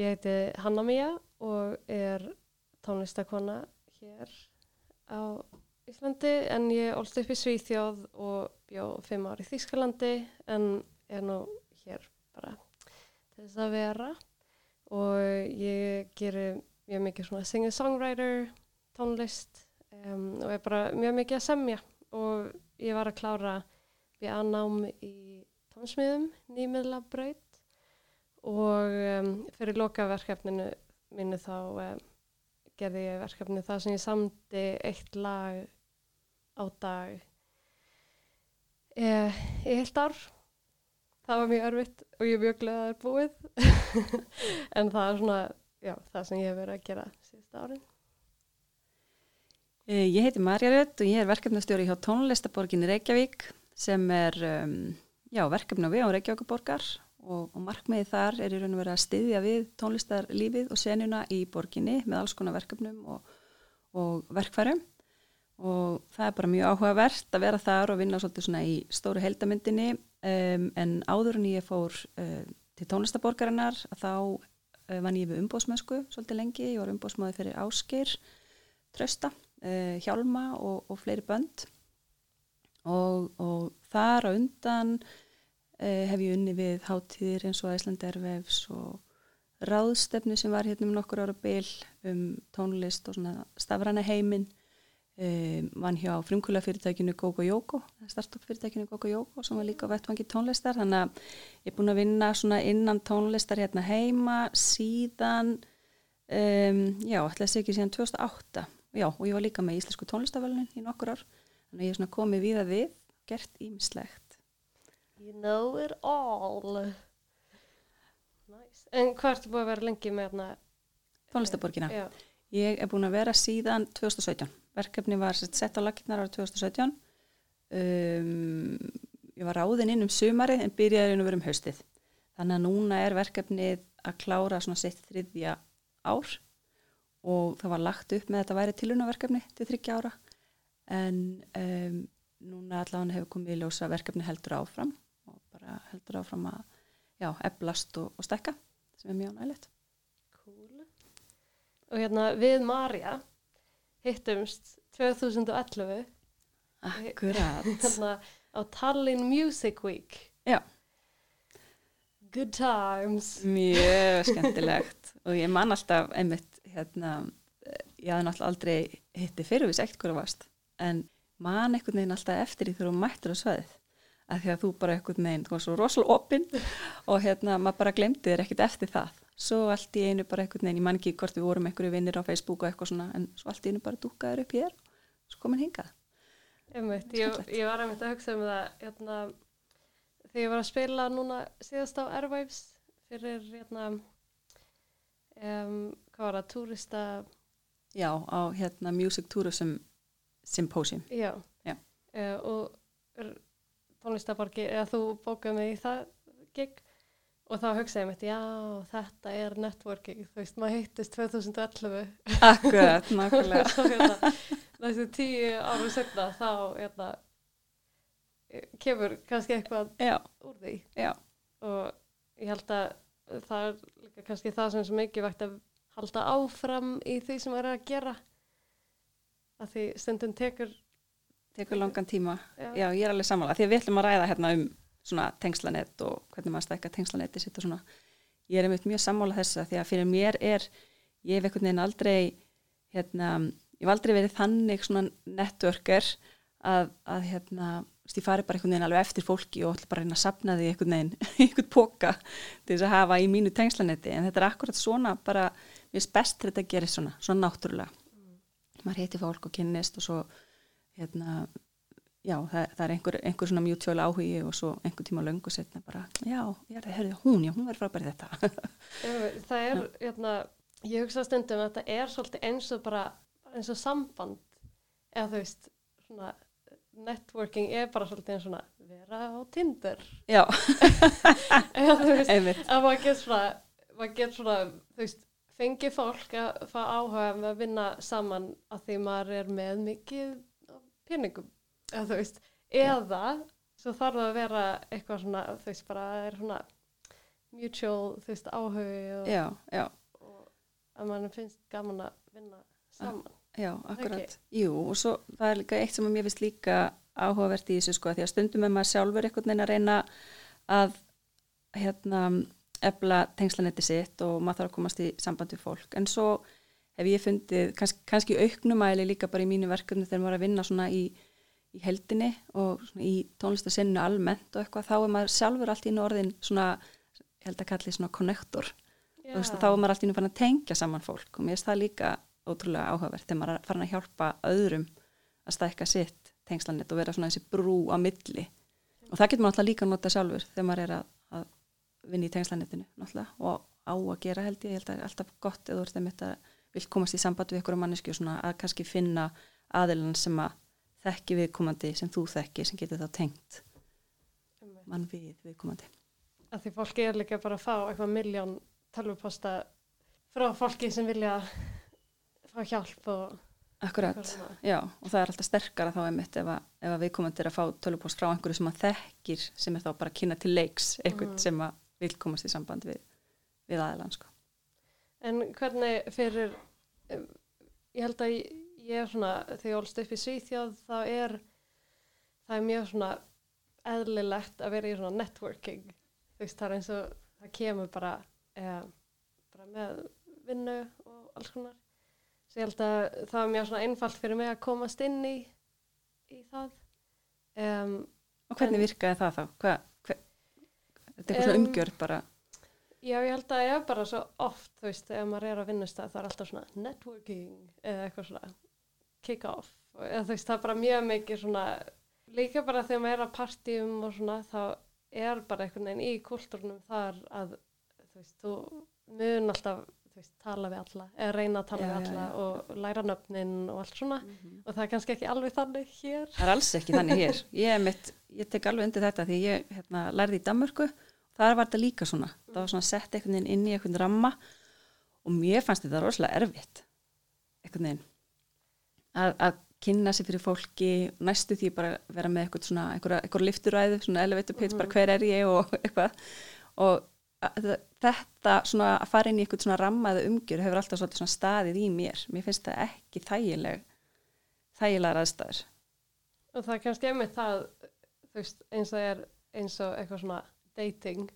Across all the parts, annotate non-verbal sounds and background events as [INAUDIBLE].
Ég heiti Hanna Mía og er tónlistakona hér á Íslandi en ég ólst upp í Svíþjóð og bjó fimm ár í Þýskalandi en er nú hér bara til þess að vera. Og ég gerir mjög mikið svona singer-songwriter tónlist um, og er bara mjög mikið að semja. Og ég var að klára BA-nám í tónsmiðum, nýmiðlabraut og um, fyrir lokaverkefninu mínu þá um, gerði ég verkefni það sem ég samdi eitt lag á dag e, í heilt ár. Það var mjög örfitt og ég er mjög glöð að það er búið. [LAUGHS] En það er svona já, það sem ég hef verið að gera síðust árin. Eh, Ég heiti Marja Rött og ég er verkefnastjóri hjá tónlistaborginni Reykjavík sem er um, já, verkefni á við á Reykjavíkuborgar og, og markmiði þar er í raun og verið að styðja við tónlistarlífið og senjuna í borginni með alls konar verkefnum og, og verkfærum. Og það er bara mjög áhugavert að vera þar og vinna svolítið svona í stóru heldamyndinni um, en áður en ég fór uh, til tónlistaborgarinnar þá uh, vann ég við umbóðsmennsku svolítið lengi, ég var umbóðsmaður fyrir Ásgeir Trösta, uh, Hjálma og, og fleiri bönd. Og, þar á undan hef ég unni við hátíðir eins og Æsland Ervefs og ráðstefnu sem var hérna um nokkur ára bil um tónlist og svona stafræna heiminn. Um, vann hjá frumkvöla fyrirtækinu Gogo Jóko, startup fyrirtækinu Gogo Jóko sem var líka vettvangi tónlistar. Þannig að ég er búin að vinna svona innan tónlistar hérna heima síðan um, já, ætla að segja ekki síðan 2008 já, og ég var líka með íslensku tónlistafölunin í nokkur ár. Þannig að ég er svona komið víða við gert ímislegt You know it all nice. En hvað ertu búið að vera lengi með hérna? tónlistaborgina Já, Ég er búin að vera síðan 2017. Verkefni var sett, á lakirnar ára 2017. Um, ég var ráðin inn um sumarið en byrjaði inn um haustið. Þannig að núna er verkefnið að klára svona sitt þriðja ár og það var lagt upp með að þetta væri tilunaverkefni til þryggja ára. En um, núna allavega hefur komið í ljósa verkefni heldur áfram bara heldur áfram að já, eblast og, og stekka sem er mjög nægilegt. cool Og hérna við Marja hittumst 2011 Akkurat. [LAUGHS] hérna á Tallinn Music Week Já. Good times Mjög [LAUGHS] skemmtilegt og ég man alltaf einmitt hérna, eh, ég hafði náttúrulega aldrei hitti fyrir við segt hverju varst en man einhvern veginn alltaf eftir því þú mættir á sveðið að því að þú bara einhvern veginn, þú var svo rosalega opinn og hérna maður bara glemdi þér ekkert eftir það. Svo allt í einu bara einhvern veginn, ég man ekki hvort við vorum einhverju vinnir á Facebook og eitthvað svona en svo allt í einu bara dúkaður upp hér og svo komin hingað. Einmitt, ég, ég var einmitt að hugsa um það hérna, þegar ég var að spila núna síðast á Airwaves fyrir hérna um, hvað var það, túrista Já, á hérna Music Tourism Symposium. Já, Já. Eh, og tónlistaborgi eða þú bókaði mig í það gig og þá hugsaði ég mitt, já, þetta er networking, þú veist, maður hittist 2011 Akkurat, [LAUGHS] nákvæmlega. Svo hérna, þessi tíu árum setna þá hérna, kemur kannski eitthvað Já, úr því. Já, og ég held að það er líka kannski það sem er mikið vægt að halda áfram í því sem maður er að gera. Að því stundum tekur tekur langan tíma. Já, Já, ég er alveg sammála, því að við ætlum að ræða hérna um svona tengslanett og hvernig maður stækka tengslanetti sitt og svona. Ég er einmitt mjög sammála þessa því að fyrir mér er, ég hef einhvern veginn aldrei, hérna, ég hef aldrei verið þannig svona networker að, að hérna, ég fari bara einhvern veginn alveg eftir fólki og ætla bara að reyna að sapna því einhvern veginn, [LAUGHS] einhvern póka til þess að hafa í mínu tengslanetti, en þetta er akkurat svona bara, mér og og hérna, já, það, það er einhver, einhver svona mjútjóla áhugi og svo einhver tíma löngu setna bara, já, ég hörðu, hún, já, hún verður frábæri þetta. [LAUGHS] Það er, hérna, ég hugsa stundum að þetta er svolítið eins og bara eins og samband eða þú veist, svona networking er bara svolítið eins svona vera á Tinder. Já, [LAUGHS] eða þú veist, að maður getur svona maður getur svona, þú veist fengi fólk að fá áhuga með að vinna saman að því maður er með mikið peningum eða þú veist, eða svo þarf það að vera eitthvað svona, þú veist, bara er svona mutual, þú veist, áhugi og, já, já, og að mann finnst gaman að vinna saman. já, akkurat. Jú, og svo það er líka eitt sem að mér finnst líka áhugavert í þessu sko, því að stundum er maður sjálfur einhvern veginn að reyna að hérna efla tengslanetti sitt og maður þarf að komast í samband við fólk, en svo hef ég fundið, kannski, kannski auknumæli líka bara í mínu verkefni þegar maður er að vinna svona í, í heldinni og í tónlistasinnu almennt og eitthvað, þá er maður sjálfur allt í einu orðin svona, ég held að kalli svona konnektor, veist að þá er maður allt í farin að tengja saman fólk og mér finnst það líka ótrúlega áhugavert þegar maður er farin að hjálpa öðrum að stækka sitt tengslanett og vera svona þessi brú á milli. Og það getur maður alltaf líka að nota sjálfur þegar maður er að, að vinna í tengslanettinu og á að gera held ég, ég held að alltaf gott eða þú ert einmitt að vilt komast í samband við ykkur á mannesku og svona að kannski finna aðilan sem að þekki viðkomandi sem þú þekki sem getur þá tengt mann við viðkomandi að því fólki er líka bara að fá eitthvað miljón tölvuposta frá fólki sem vilja fá hjálp og Akkurat, eitthvað já, og það er alltaf sterkara þá einmitt ef að, ef að viðkomandi er að fá tölupost frá einhverju sem að þekkir sem er þá bara að kynna til leiks einhvern Mhm. sem að vil komast í samband við, við aðelan sko. En hvernig fyrir, um, ég held að ég, er svona, þegar ég ólst upp í Svíþjóð, þá er, það er mjög svona eðlilegt að vera í svona networking. Þú veist, það er eins og, það kemur bara, eh, bara með vinnu og alls konar. Svo ég held að það er mjög svona einfalt fyrir mig að komast inn í, í það. Um, Og hvernig En- virkaði það þá? Hva, hva, þetta er eitthvað svona Em, umgjörð bara, Já, ég held að það er bara svo oft, þú veist, ef maður er að vinnustað, það er alltaf svona networking eða eitthvað svona kick-off. Eða, þú veist, það er bara mjög mikið svona, líka bara þegar maður er að partíum og svona, þá er bara einhvern veginn í kultúrnum þar að, þú veist, þú mun alltaf, þú veist, tala við alla, eða reyna að tala Já, við já, alla já. og læra nöfnin og allt svona. Og það er kannski ekki alveg þannig hér. það er alls ekki þannig hér. Ég, mitt, ég tek alveg undir þetta því ég hérna, lærði í Danmörku, þar var þetta líka svona. Það var svona sett einhvern veginn inn í einhvern ramma og mér fannst þetta rosalega erfitt, einhvern veginn. Að, að kynna sér fyrir fólki, næstu því bara vera með eitthvað svona, einhverja lifturæðu, svona elevator pitch, bara hver er ég og [LAUGHS] eitthvað. Og að, þetta svona að fara inn í eitthvað svona rammaðu umgjör hefur alltaf svona staðið í mér. Mér finnst það ekki þægileg, þægilegar aðstæður. Og það er kannski einmitt það, þú veist, eins og er eins og eitthvað svona dating.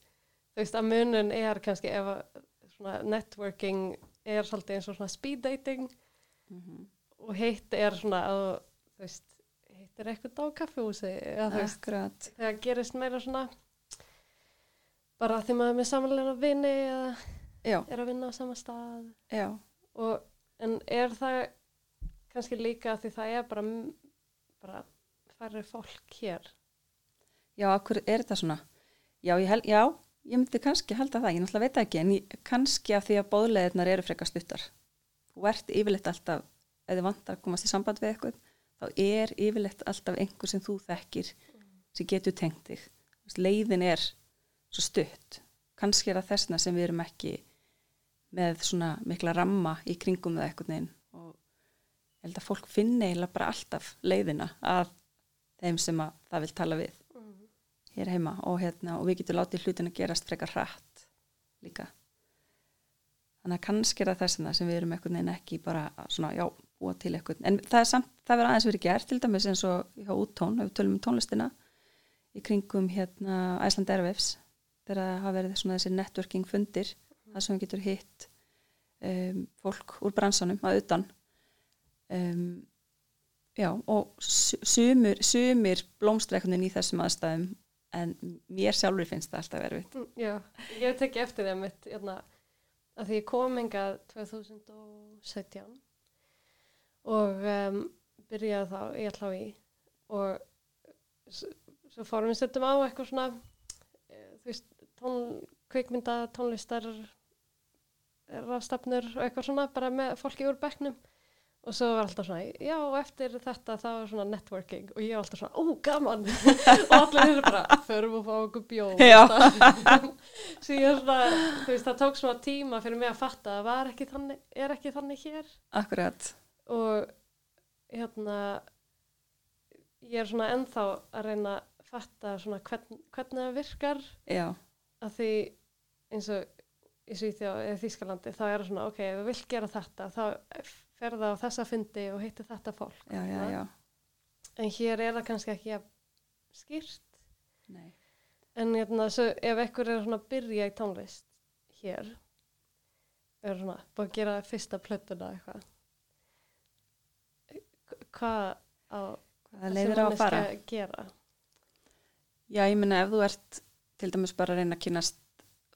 Þú veist, að munun er kannski ef að svona networking er svolítið eins og svona speed dating og hitt er svona að, þú veist, hitt er eitthvað á kaffehúsi eða þú veist, þegar gerist meira svona bara því maður er með samanlega vini eða Já, er að vinna á sama stað. Og en er það kannski líka því það er bara, bara færri fólk hér? Já, akkur er þetta svona? Já, ég, hel, já, ég myndi kannski halda það, ég náttúrulega veit ekki, en ég, kannski af því að bóðleðirnar eru frekar stuttar. Þú ert yfirleitt alltaf, ef þið vantar að komast í samband við eitthvað, þá er yfirleitt alltaf einhver sem þú þekkir sem getur tengt þig. Leiðin er svo stutt. Kannski er það þessna sem við erum ekki með svona mikla ramma í kringum það eitthvað neginn og ég held að fólk finni eiginlega bara alltaf leiðina að þeim sem að það vil tala við hér heima og, hérna, og við getum látið hlutin að gerast frekar hratt líka. Þannig að kannski er það þessina sem við erum einhvern veginn ekki bara að svona, já, búa til eitthvað. En það er samt, það verður aðeins verið gert til dæmis eins og hjá úttón, ef við tölum um tónlistina í kringum hérna Æsland Airwaves, þegar það hafa verið svona þessi networking fundir, það sem getur hitt um, fólk úr bransanum að utan. Um, já, og su- sumir, sumir blómstreikunin í þessum aðstæðum en mér sjálfur finnst það alltaf erfitt. Mm, Já, ég hef tekið eftir það mitt hérna, að því ég kom hingað 2017 og um, byrjaði þá í allá í og svo fórum við setjum á eitthvað svona eh, þú veist, tón, kvikmynda tónlistar rafstafnur og eitthvað svona bara með fólki úr bekknum og svo var alltaf svona, já, eftir þetta það var svona networking. Og ég var alltaf svona, ó, gaman. [LAUGHS] Og allir eru bara, förum og fá okkur bjóð [LAUGHS] er svona, þú veist, það tók svona tíma fyrir mig að fatta að var ekki þannig, er ekki þannig hér. Akkurat. og hérna ég er svona ennþá að reyna að fatta svona hvern, hvernig það virkar. Já, að því eins og í Svíþjóð eða Þýskalandi þá er það svona, ok, ef við vilt gera þetta þá fer það á þessa fundi og hittir þetta fólk já, já, já, en hér er það kannski ekki skýrt. Nei, en hérna, svo, ef ekkur er að byrja í tónlist hér er svona búið að gera fyrsta plötuna eitthvað hvað á það leiðir á að fara? gera? Já, ég meina ef þú ert til dæmis bara að reyna að kynast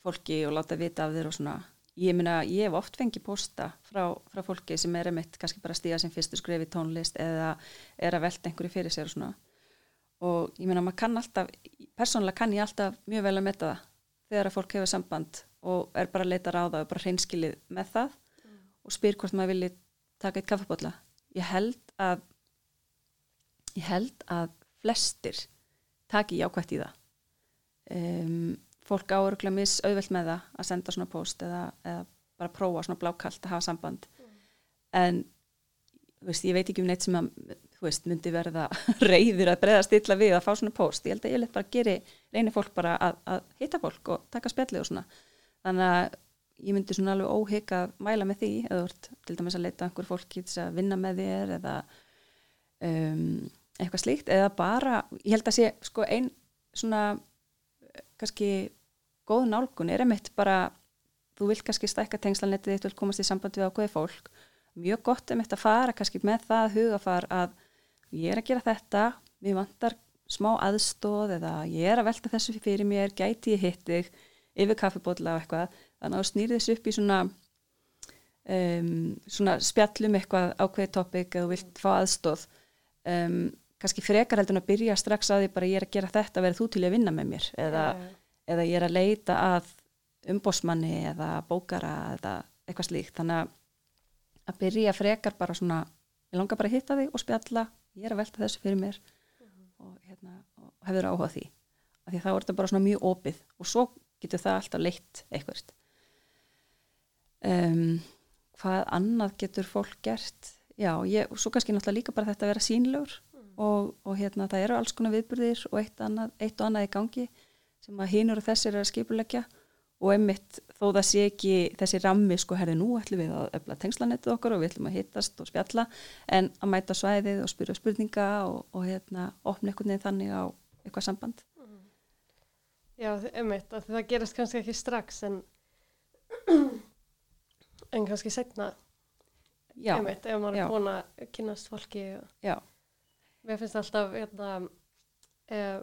fólki og láta vita af þér og svona ég meina ég hef oft fengið posta frá, frá fólki sem er emitt kannski bara að stíga sem fyrstu skrefi tónlist eða er að velta einhverju fyrir sér og svona. Og ég meina maður kann alltaf persónulega kann ég alltaf mjög vel að metta það þegar að fólk hefur samband og er bara að leita ráða og bara hreinskilið með það og spyr hvort maður vilji taka eitt kaffebólla ég held að ég held að flestir taki jákvætt í það. Um, fólk áuruglega mis auðvelt með það að senda svona post eða, eða bara prófa svona blákalt að hafa samband. En þú veist, ég veit ekki um neitt sem að veist, myndi verða [LAUGHS] reyður að breyðast illa við að fá svona post. Ég held að ég lett bara geri, reynir fólk bara að, að hitta fólk og taka spjallið og svona. Þannig að ég myndi svona alveg óhygg að mæla með því eða ert til dæmis að leita að einhver fólki til þess að vinna með þér eða um, eitthvað slíkt. Eða bara, ég held að sé sko ein svona eh, kannski góð nálgun er einmitt bara þú vilt kannski stækka tengslanettið þú vilt komast í sambandi við ákveði fólk. Mjög gott einmitt að fara kannski með það hugafar að ég er að gera þetta, mér vantar smá aðstóð eða ég er að velta þessu fyrir mér, gæti ég hitt þig yfir kaffibólla og eitthvað. Þannig að þú snýrið þessu upp í svona um, svona spjallum eitthvað ákveði topic eða vilt fá aðstóð um, kannski frekar heldur en að byrja strax að því bara ég er að gera þetta, verður þú til að vinna með mér? Eða, Já, eða ég er að leita að umbósmanni eða bókara eða eitthvað slíkt. Þannig að að byrja frekar bara svona ég langar bara að hitta þig og spjalla ég er að velta þessu fyrir mér og, hérna, og hefur áhuga því. Af því þá er þetta bara svona mjög opið og svo getur það alltaf leitt eitthvað um, hvað annað getur fólk gert? Já, ég, svo kannski náttúrulega líka bara þetta að vera sínlegur og, og hérna það eru alls konar viðburðir og eitt, annað, eitt og annað í gangi sem að hinur og þessir er að skipulegja og einmitt þó það sé ekki þessi rammi sko herði nú ætlum við að öfla tengslanettið okkar og við ætlum að hittast og spjalla en að mæta svæðið og spyrja spurninga og, og hérna opna einhvern veginn þannig á eitthvað samband. Já, einmitt, að það gerist kannski ekki strax en [CLEARS THROAT] en kannski setna já, einmitt, ef maður já. er búin að kynast fólki og já, mér finnst alltaf hérna, eh,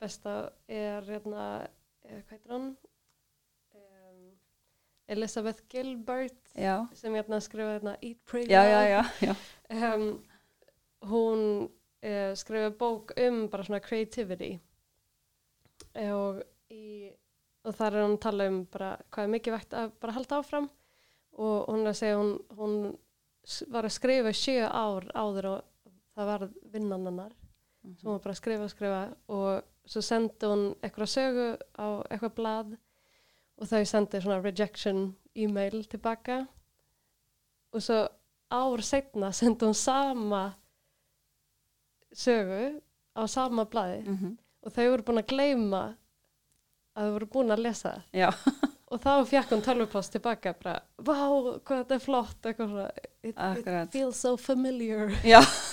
besta er hérna, eh, hvað heitir hann? Um, Elizabeth Gilbert já, sem hérna skrifa hérna Eat, Pray, Love. um, hún uh, skrifa bók um bara svona creativity. Og, í, og þar er hún að tala um bara hvað er mikið vegt að bara halda áfram. Og hún er að segja hún, hún var að skrifa sjö ár áður og það var vinnan hennar. Mhm. svo hún var bara að skrifa og skrifa og svo sendi hún eitthvað sögu á eitthvað blað og þau sendi svona rejection e-mail tilbaka. Og svo ár setna [LAUGHS] sendi hún sama sögu á sama blaði. Mhm. og þau voru búin að gleyma að þau voru búin að lesa [LAUGHS] og þá fekk hún tölvupost tilbaka bara, vá, hvað þetta er flott eitthvað svona, it, it feels so familiar.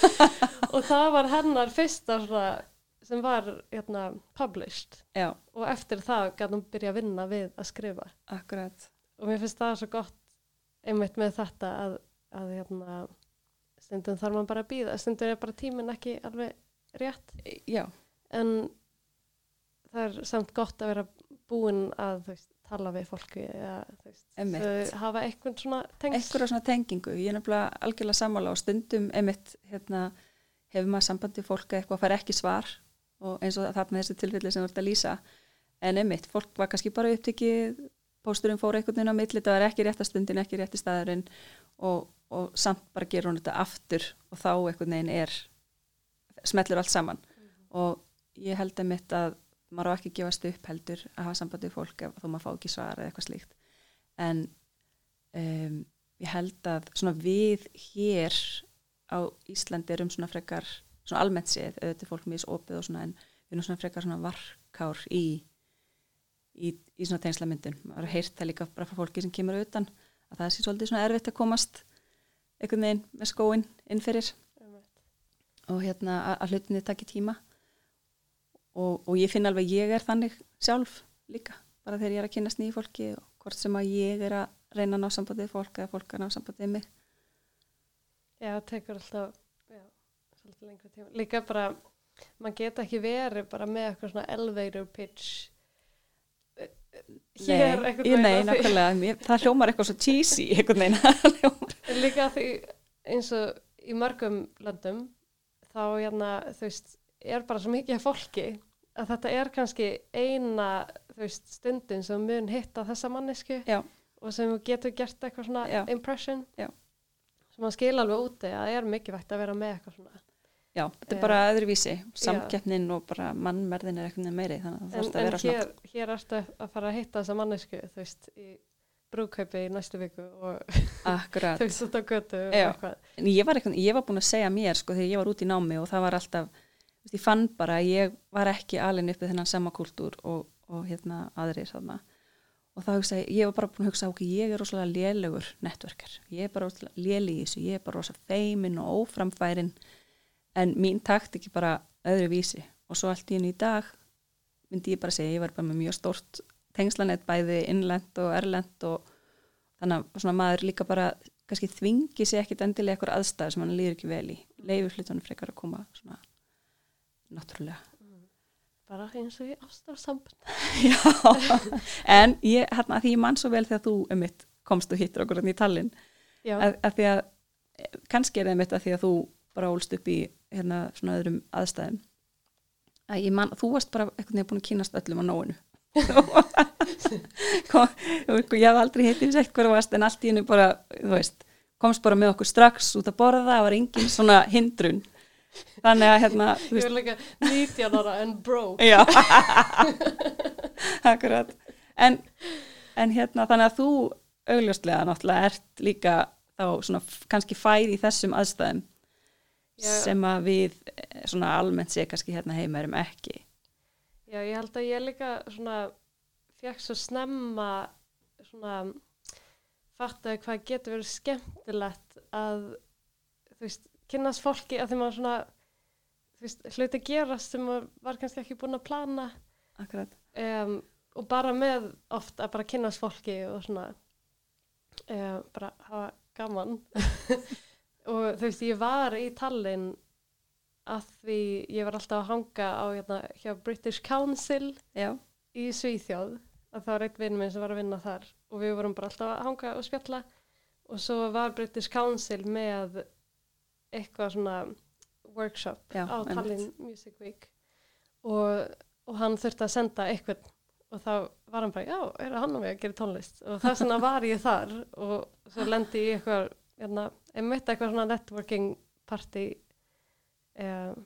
[LAUGHS] Og það var hennar fyrsta svona, sem var hérna, published. Já, og eftir það gæti hún byrja að vinna við að skrifa. Akkurat. Og mér finnst það svo gott einmitt með þetta að, að hérna, stundum þarf maður bara að býða stundum er bara tíminn ekki alveg rétt. Já, en það er samt gott að vera búin að veist, tala við fólki eða þau hafa eitthvað svona tengsl einhverja svona tengingu, ég er nefnilega algjörlega sammála og stundum einmitt hérna, hefur maður sambandi fólk að eitthvað fær ekki svar og eins og það með þessi tilfelli sem þú ert að lýsa. En einmitt, fólk var kannski bara upptikið pósturinn fór einhvern veginn á milli það var ekki rétta stundin, ekki rétti staðurinn og, og samt bara gerur hún þetta aftur og þá einhvern veginn er smellur allt saman. Og ég held einmitt að maður á ekki gefast upp heldur að hafa sambandi við fólk þó maður fá ekki svar eða eitthvað slíkt. En um, ég held að svona við hér á Íslandi erum svona frekar svona almennt séð, auðvitað fólk mjög opið og svona en við erum svona frekar svona varkár í í, í svona tengslamyndun. Maður har heyrt það líka bara frá fólki sem kemur utan að það sé svolítið svona erfitt að komast einhvern veginn með skóin inn fyrir. Og hérna að, hlutinni takki tíma. Og, og ég finn alveg ég er þannig sjálf líka bara þegar ég er að kynast nýju fólki og hvort sem að ég er að reyna að ná sambandið fólk eða fólk að ná sambandið mig. Já, það tekur alltaf svolítið lengri tíma. Líka bara, maður geta ekki verið bara með eitthvað svona elevator pitch eh, hér Nei, ég- nei, nákvæmlega, það hljómar eitthvað svo cheesy veginn [LAUGHS] En líka því eins og í mörgum löndum þá hérna, þú veist, er bara svo mikið fólki að þetta er kannski eina, þú veist, stundin sem mun hitta þessa mannesku Já. og sem getur gert eitthvað svona Já. impression Já. sem maður skil alveg úti að það er mikið vægt að vera með eitthvað svona Já, þetta er bara öðruvísi, samkeppnin og bara mannmerðin er eitthvað meiri þannig að það en, þarf að en vera svona hér, hér ertu að fara að hitta þessa mannesku þú veist, í brúðkaupi í næstu viku og [LAUGHS] þú veist á götu og eitthvað. En ég var, eitthvað, ég var búin að segja mér sko þegar ég var út í námi og það var alltaf, veist, ég fann bara að ég var ekki alin uppið þennan sama kultúr og, og hérna aðrir þarna. Og þá hugsa ég, ég var bara búin að hugsa, ok, ég er rosalega lélegur netverkar. Ég er bara rosalega léli í þessu, ég er bara rosalega feimin og óframfærin en mín takt ekki bara öðru vísi. Og svo allt í henni í dag myndi ég bara segja, ég var bara með mjög stórt tengslanett bæði innlent og erlent og þannig að svona maður líka bara kannski þvingi sér ekkit endilega eitthvað aðstæður sem hann líður ekki vel í. Leifur hlutunum frekar að koma svona náttúrulega. Bara eins og í ástafsambund [LAUGHS] Já, en ég, hérna, því ég mann svo vel þegar þú um mitt komst og hittir okkur hérna í Tallinn að, að því að eh, kannski er það mitt að því að þú bara ólst upp í hérna svona öðrum aðstæðum. Að ég man, þú varst bara eitthvað nefn búin að kynast öllum á nóinu. [LAUGHS] Ég hef aldrei yfir segt hver varst en allt í hennu bara, veist komst bara með okkur strax út að borða það var engin svona hindrun. Þannig að hérna, ég vil líka 19 ára en broke. Já, [LAUGHS] akkurat. En, en hérna þannig að þú augljóslega náttúrulega ert líka þá svona kannski fæð í þessum aðstæðum Já. sem að við eh, svona almennt sé kannski hérna heima erum ekki. Já, ég held að ég líka svona fekk svo snemma svona fattaði hvað getur verið skemmtilegt að þú veist, kynnast fólki að þeim að svona þú veist, hluti gerast sem var kannski ekki búin að plana Akkurat. um, og bara með oft að bara kynnast fólki og svona um, bara hafa gaman [LAUGHS] og þú veist, ég var í Tallinn að því ég var alltaf að hanga á hérna, hjá British Council Já, í Svíþjóð. Að það var einn vinn minn sem var að vinna þar og við vorum bara alltaf að hanga og spjalla. Og svo var British Council með eitthvað svona workshop Já, á. Tallinn Music Week. Og, og hann þurfti að senda eitthvað og þá var hann bara, já, er hann á mig að gera tónlist? Og þess vegna var ég þar. Og svo lendi ég eitthvað hérna, einmitt eitthvað svona networking party um,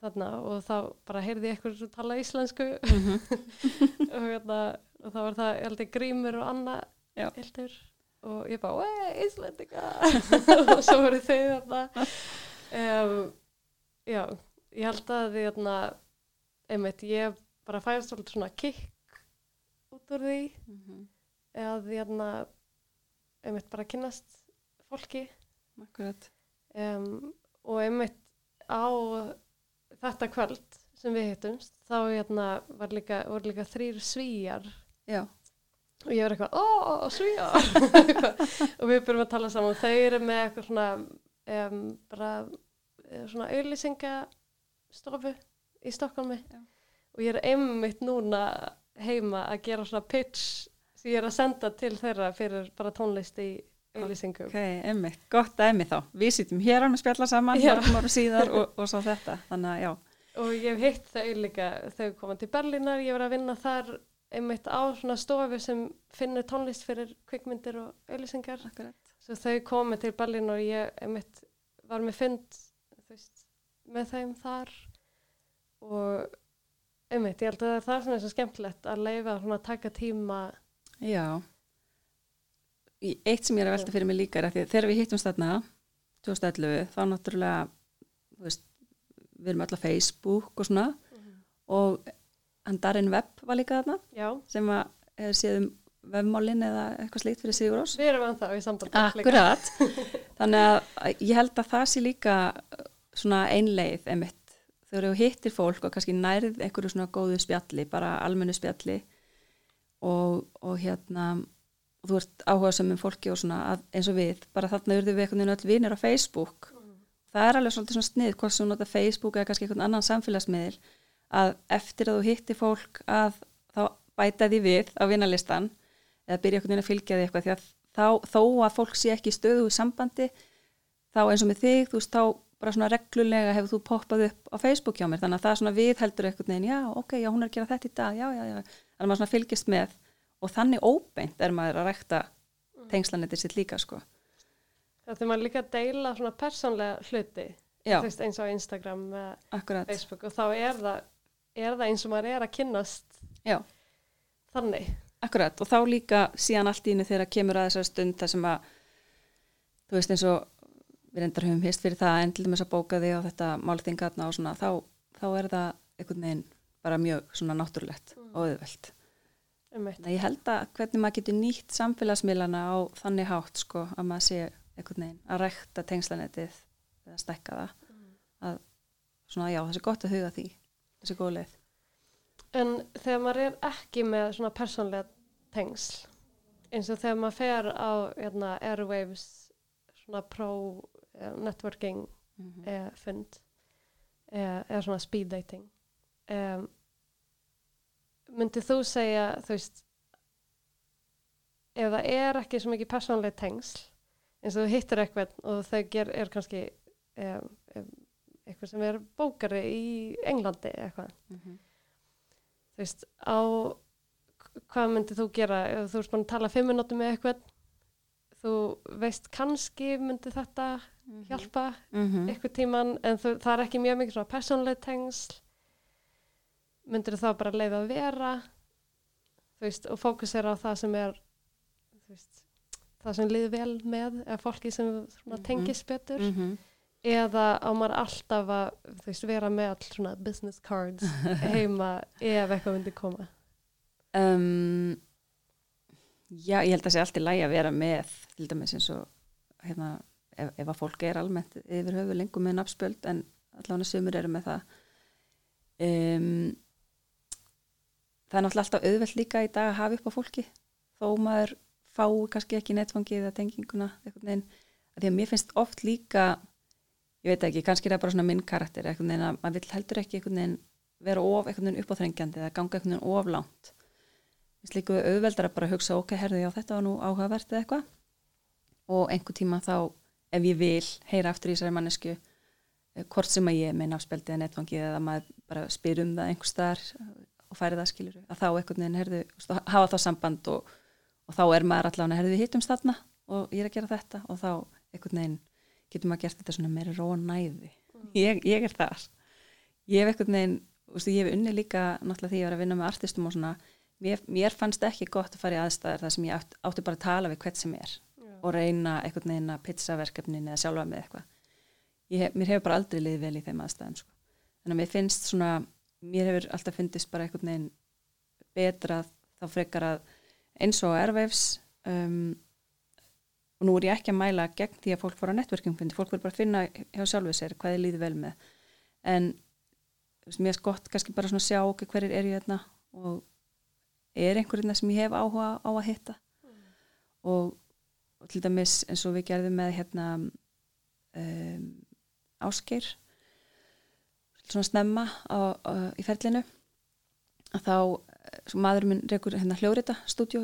þarna og þá bara heyrði ég eitthvað tala íslensku. [LAUGHS] Og, hérna, og þá var það ég held ég grímur og Anna Já. Hildur og ég bara, wey, íslendinga. [LAUGHS] Og svo voru þau þarna. Um, já, ég held að því hérna, einmitt, ég bara fæðist svolítið svona kikk út úr því. Eða því hérna einmitt bara kynnast fólki akkurat. um, og einmitt á þetta kvöld sem við hittumst þá hérna var líka, líka þrýr svíjar Já, og ég var eitthvað, ó, svíjar [LAUGHS] og við byrjum að tala saman. Þau eru með eitthvað svona um, bara eh, svona auðlýsingastofu í Stokkólmi og ég er einmitt núna heima að gera svona pitch sem ég er að senda til þeirra fyrir bara tónlist í auðlýsingum ok, emmi, gott dæmi þá. Við sýtum hér að spjalla saman, mörgum ára síðar og, og svo þetta. Þannig að já, og ég hef hitt þau líka þau koma til Berlínar, ég var að vinna þar einmitt á svona stofu sem finnur tónlist fyrir kvikmyndir og auðlýsingar svo þau komu til Berlínar og ég einmitt var með fund veist, með þeim þar. Og einmitt, ég held að það er svona svo skemmtilegt að leifa svona að taka tíma Já. Eitt sem ég er að velta fyrir mig líka er að að þegar við hittumst þarna 2011 þá náttúrulega veist, við erum á Facebook og svona. Og hann Darren Webb var líka þarna Já, sem að hefur séð um vefmálin eða eitthvað slíkt fyrir Sigur Ós við erum ennþá í samband líka. Akkurat, [LAUGHS] þannig að ég held að það sé líka svona einleið emitt þegar þú hittir fólk og kannski nærið einhverju svona góðu spjalli, bara almennu spjalli og, og hérna og þú ert áhuga sem um fólki og svona að, eins og við, bara þarna urðum við einhvern veginn öll vinir á Facebook. Það er alveg svolítið svona snið hvort sem þú nota Facebook eða kannski einhvern annan samfélagsmiðil að eftir að þú hittir fólk að þá bæta því við á vinalistan eða byrja einhvern veginn að fylgja því eitthvað því að þá, þó að fólk sé ekki stöðu í sambandi þá eins og með þig, þú veist, þá bara svona reglulega hefur þú poppað upp á Facebook hjá mér. Þannig að það og þannig óbeint er maður að rekta tengslanetið sitt líka, sko. Það er maður líka að deila svona persónlega hluti, veist, eins og á Instagram eða Facebook og þá er það, er það eins og maður er að kynnast já, þannig. akkurat og þá líka síðan allt í innu þegar kemur að þessar stund þar sem að þú veist eins og við reyndar höfum hist fyrir það en til dæmis að bóka þig á þetta málþingatna og svona þá, þá er það einhvern veginn bara mjög svona náttúrulegt og auðvelt. Ég held að hvernig maður getur nýtt samfélagsmiðlana á þannig hátt sko að maður sé einhvern veginn að rekta tengslanetið eða stekka það að svona já þessi gott að huga því þessi góð leið. En þegar maður er ekki með svona persónlega tengsl, eins og þegar maður fer á hérna, Airwaves, svona pro uh, networking Mm -hmm. uh, fund, uh, eða svona speed dating, um, myndið þú segja, þú veist, ef það er ekki svo mikið persónlega tengsl, eins og þú hittir eitthvað og það ger, er kannski um, eitthvað sem er bókari í Englandi eitthvað, þú veist, á hvað myndið þú gera? Ef þú ert búin að tala fimm minúti með eitthvað þú veist kannski myndi þetta hjálpa Mm -hmm. eitthvað tíman en þú, það er ekki mjög mikið svona persónlega tengsl myndir þá bara leiða að vera veist, og fókusera á það sem er veist, það sem liður vel með eða fólki sem svona, Mhm. tengist betur Mm -hmm. eða á maður alltaf að veist, vera með all business cards [LAUGHS] heima ef eitthvað myndi koma Um, já, ég held að sé allt í lægi að vera með til dæmis eins og hérna, ef, ef að fólk er almennt yfir höfu lengur með nafnspöld en allavega sumur eru með það um, það er náttúrulega alltaf auðvelt líka í dag að hafa upp á fólki. Þó maður fái kannski ekki netfangið eða tenginguna einhvern veginn, að því að mér finnst oft líka ég veit ekki, kannski er það bara svona minn karakter einhvern veginn að maður vill heldur ekki einhvern veginn vera of einhvern veginn uppáþrengjandi eða ganga einhvern veginn of langt. Mér finnst líka auðveldar að bara hugsa ok, herði já þetta var nú áhugavert eða eitthvað. Og einhver tíma þá ef ég vil heyra aftur í þessari mannesku eh, hvort sem að ég meina afspeldi eða netfangið eða maður bara spyr um það einhvers staðar og færi það skilur að þá einhvern veginn herði, hafa þá samband og, og þá er maður allavega herði við hittumst þarna og ég er að gera þetta og þá einhvern veginn getur maður gert þetta svona meira rónæði ég, ég er þar. Ég hef einhvern veginn, veist, ég hef unni líka náttúrulega því að ég var að vinna með artistum og svona mér, mér fannst ekki gott að fara í aðstæðar þar sem ég átt, átti bara að tala við hvert sem er og reyna einhvern veginn að pizzaverkefnin eða sjálfa með eitthvað. Hef, mér hefur bara aldrei liðið vel í þeim aðstæðum sko. þannig að mér finnst svona mér hefur alltaf fyndist bara einhvern veginn betra þá frekar að eins og erveifs um, og nú er ég ekki að mæla gegn því að fólk fór á networkingfundi, fólk verður bara að finna hjá sjálfu sér hvað þið líður vel með. En mér er gott kannski bara svona að sjá okkur hverjir er ég þarna og er einhverjum sem ég hef áhuga á að hitta? Og, og til dæmis eins og við gerðum með hérna um, áskeir svona snemma á, á, í ferlinu að þá svo maður minn reykur hérna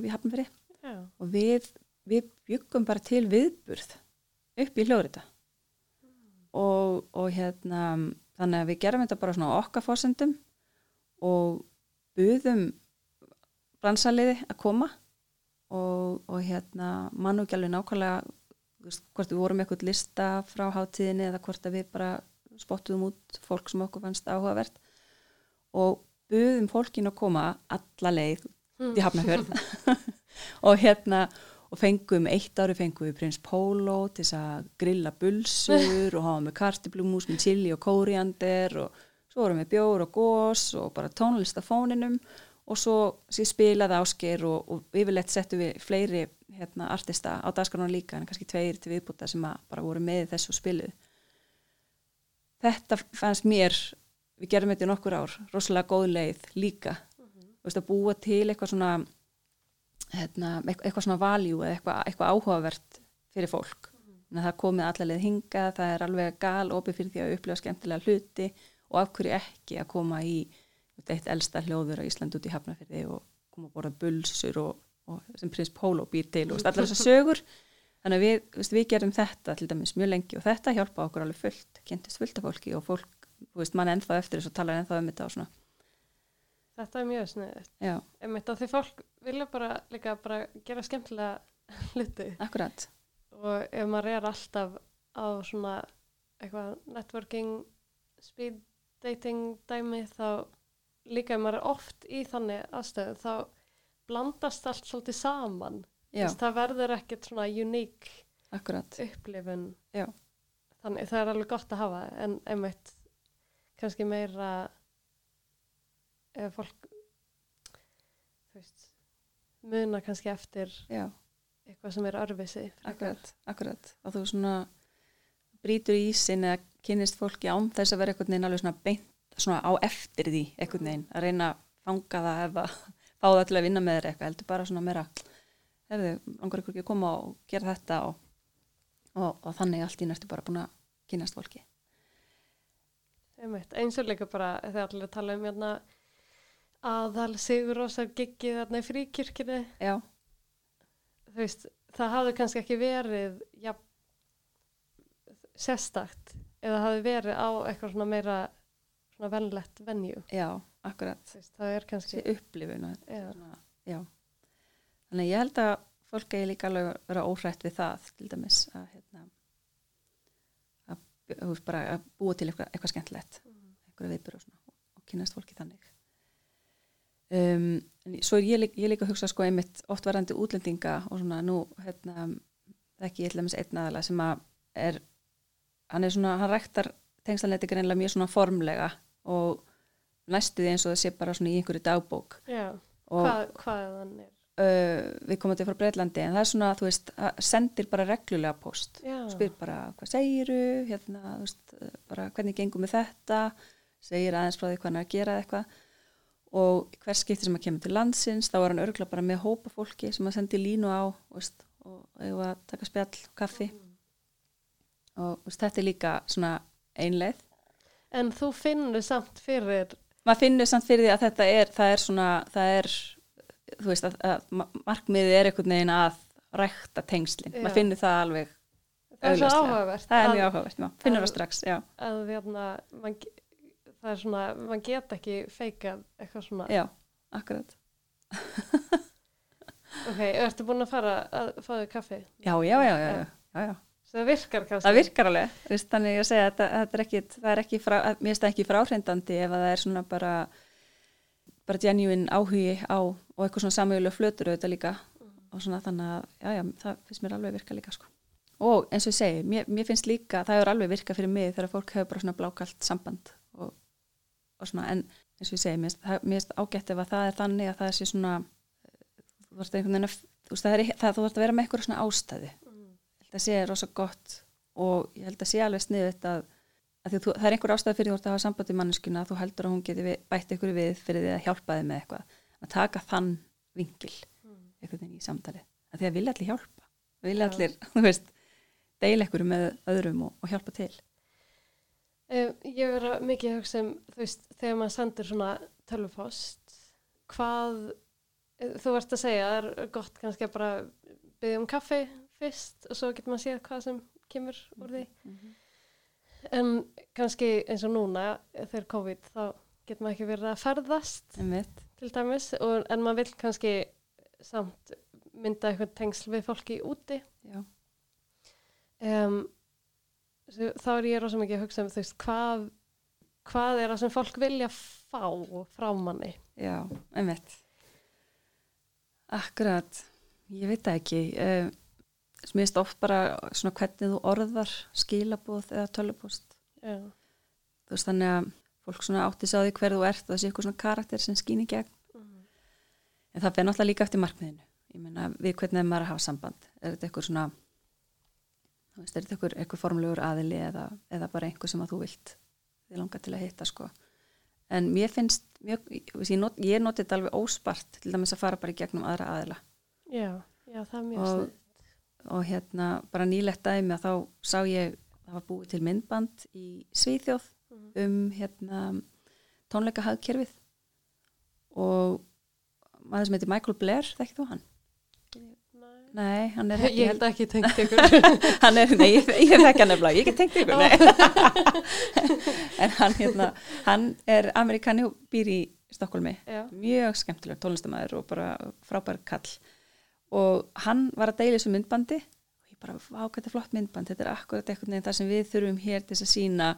upp í Hafnfyrir Já. og við, við byggum bara til viðburð upp í hljóriða og, og hérna þannig að við gerum þetta bara svona okkar fórsendum og buðum bransaliði að koma og, og hérna mann og ekki alveg nákvæmlega hvort við vorum eitthvað lista frá hátíðinni eða hvort að við bara spottuðum út fólk sem okkur fannst áhugavert og buðum fólkin að koma alla leið út í Hafnarfjörð. [LAUGHS] Og hérna og fengum, eitt ári fengum við prins Pólo til þess að grilla bulsur og hafa með kartiblumús með chili og kóriander og svo vorum við bjór og gós og bara tónlist á fóninum og svo spilaði ásker og, og yfirleitt settum við fleiri hérna, artista á dagskrona líka en kannski tveir til viðbúta sem bara voru með þessu spilu þetta fannst mér við gerum þetta í nokkur ár, rosalega góð leið líka, mm -hmm. veist, að búa til eitthvað svona hérna, eitthvað svona valjú eða eitthvað, eitthvað áhugavert fyrir fólk mm -hmm. það komið allaveg hinga, það er alveg gal opið fyrir því að upplifa skemmtilega hluti og af hverju ekki að koma í eitt elsta hljóður á Ísland út í Hafnafjörði og koma að borða bulsur og, og sem prins Pólo býr til og allar þessar sögur þannig að við, veist, við gerum þetta til dæmis mjög lengi og þetta hjálpa okkur alveg fullt, kentist fullt af fólki og fólk, veist, mann ennþá eftir þess að tala ennþá um þetta og svona. Þetta er mjög sniðið því fólk vilja bara líka bara gera skemmtilega hluti. Akkurat. Og ef maður er alltaf á svona eitthvað networking speed dating dæmi þá líka ef maður er oft í þannig aðstöðu þá blandast allt svolítið saman Þess, það verður ekkert svona uník upplifun. Já. þannig það er alveg gott að hafa en einmitt kannski meira ef fólk veist, muna kannski eftir Já. eitthvað sem er örfisi Akkurat, akkurat. Og þú svona brítur í ísin eða kynist fólki án þess að vera eitthvað neina alveg svona beint svona á eftir því einhvern veginn að reyna að fanga það eða [LAUGHS] fá það til að vinna með þér eitthvað heldur bara svona meira hefðu, langar ykkur ekki að koma og gera þetta og, og, og þannig allt í næstu bara búin að kynast fólki. Eins og líka bara þegar allir tala um hérna aðal sigur ósar giggið þarna í fríkirkina Já. Þú veist, það hafði kannski ekki verið ja, sérstakt eða hafði verið á eitthvað svona meira svona vennlegt vennju Já, akkurat. Þess, það er kannski upplifun svona, já. Þannig að ég held að fólk eigi líka alveg vera óhrætt við það til dæmis að, hérna, að, að, að búa til eitthvað, eitthvað skemmtilegt mm. eitthvað viðbyrju og, og kynast fólki þannig um, en svo er ég, ég líka að hugsa sko einmitt oft varandi útlendinga og svona nú hérna, ekki ég ætla að einn aðala sem að er hann er svona, hann rektar tengslanleiti greinlega mjög svona formlega og næstuði eins og það sé bara svona í einhverju dagbók Já, hvað, hvað þann er? Uh, við komum til frá Breitlandi en það er svona, þú veist, sendir bara reglulega post, Já. spyr bara hvað segiru, hérna, þú veist bara hvernig gengum við þetta? Segir aðeins frá því hvað hann er að gera eitthvað. Og hvers skipti sem að kemur til landsins, þá var hann örgulega bara með hópa fólki sem að sendi línu á veist, og hefur að taka spjall og kaffi. Mm. og veist, þetta er líka svona einleið En þú finnur samt fyrir maður finnur samt fyrir því að þetta er það er svona, það er þú veist að, að markmiðið er einhvern veginn að rækta tengslinn maður finnur það alveg það er svo áhugavert það er mjög áhugavert, já, finnur það strax já. að hérna man, það er svona, mann get ekki feika eitthvað svona. Já, akkurat. [LAUGHS] Ok, ertu búin að fara að fá þig kaffi? já, já, já, já, já, já það virkar kannski? Það virkar alveg, þannig að segja að þetta er ekki, það er ekki, frá, mér finnst það ekki fráhrindandi ef það er svona bara bara genuine áhugi á og eitthvað svona samjölu flötur auðvitað líka mm. og svona þannig að já, já, það finnst mér alveg virka líka sko. og eins og ég segi, mér, mér finnst líka það er alveg virka fyrir mig þegar fólk hefur bara svona blákalt samband og, og svona, en eins og ég segi, mér finnst ágætt ef að það er þannig að það er svona þú veist, það, er, það, þú vart að vera með eitthvað svona ástæði það sé rosa gott og ég held að sé alveg sniðið að, að þú, það er einhver ástæði fyrir þú að hafa samband í manneskuna að þú heldur að hún geti bætt ykkur við fyrir því að hjálpa þið með eitthvað. Að taka þann vingil mm. veginn í samtali að því að vilja allir hjálpa. Vilja allir, [LAUGHS] þú veist deila ykkur með öðrum og, og hjálpa til. Um, Ég verða mikið að hugsa um þú veist, þegar maður sendir svona tölvupost hvað þú verðst að segja, það er gott kannski að bara byggja um kaffi fyrst og svo getur maður að séð hvað sem kemur úr því. Mm -hmm. En kannski eins og núna þegar COVID þá getur maður ekki verið að ferðast til dæmis og, en maður vil kannski samt mynda eitthvað tengsl við fólki úti. Um, þá er ég rosa mikið að hugsa um þú veist hvað, hvað er það sem fólk vilja fá frá manni? Já, einmitt. Akkurat, ég veit ekki. Um sem ég veist oft bara svona hvernig þú orðar skilabóð eða tölupóst þú veist þannig að fólk svona átti sá því hver þú ert og sé eitthvað svona karakter sem skýn í gegn. En það fer náttúrulega líka eftir markmiðinu. Ég meina við hvernig er maður að hafa samband. Er þetta eitthvað svona þú veist, er þetta eitthvað, eitthvað formlegur aðili eða, eða bara einhver sem að þú vilt þið langar til að hitta sko. En mér finnst, mjög, ég, not, ég noti þetta alveg óspart til dæmis að fara bara í gegnum aðra aðila. Já, já, það er mjög Og- snið. Og hérna bara nýlegt dæmi að þá sá ég það var búið til myndband í Svíþjóð um hérna tónleika hagkerfið og maður sem heitir Michael Blair, þekkir þú hann? Nei. Hann er [LAUGHS] Ég held ekki tengt [LAUGHS] ykkur. hann er, nei, ég, þekki hann nefnilega, ég get tengt ykkur nei. [LAUGHS] en hann hérna hann er amerikani og býr í Stokkólmi, mjög skemmtilega tónlistamæður og bara frábær kall og hann var að deila þessu myndbandi. Og ég bara, vá, hvað þetta er flott myndband. Þetta er akkurat eitthvað neginn það sem við þurfum hér til að sína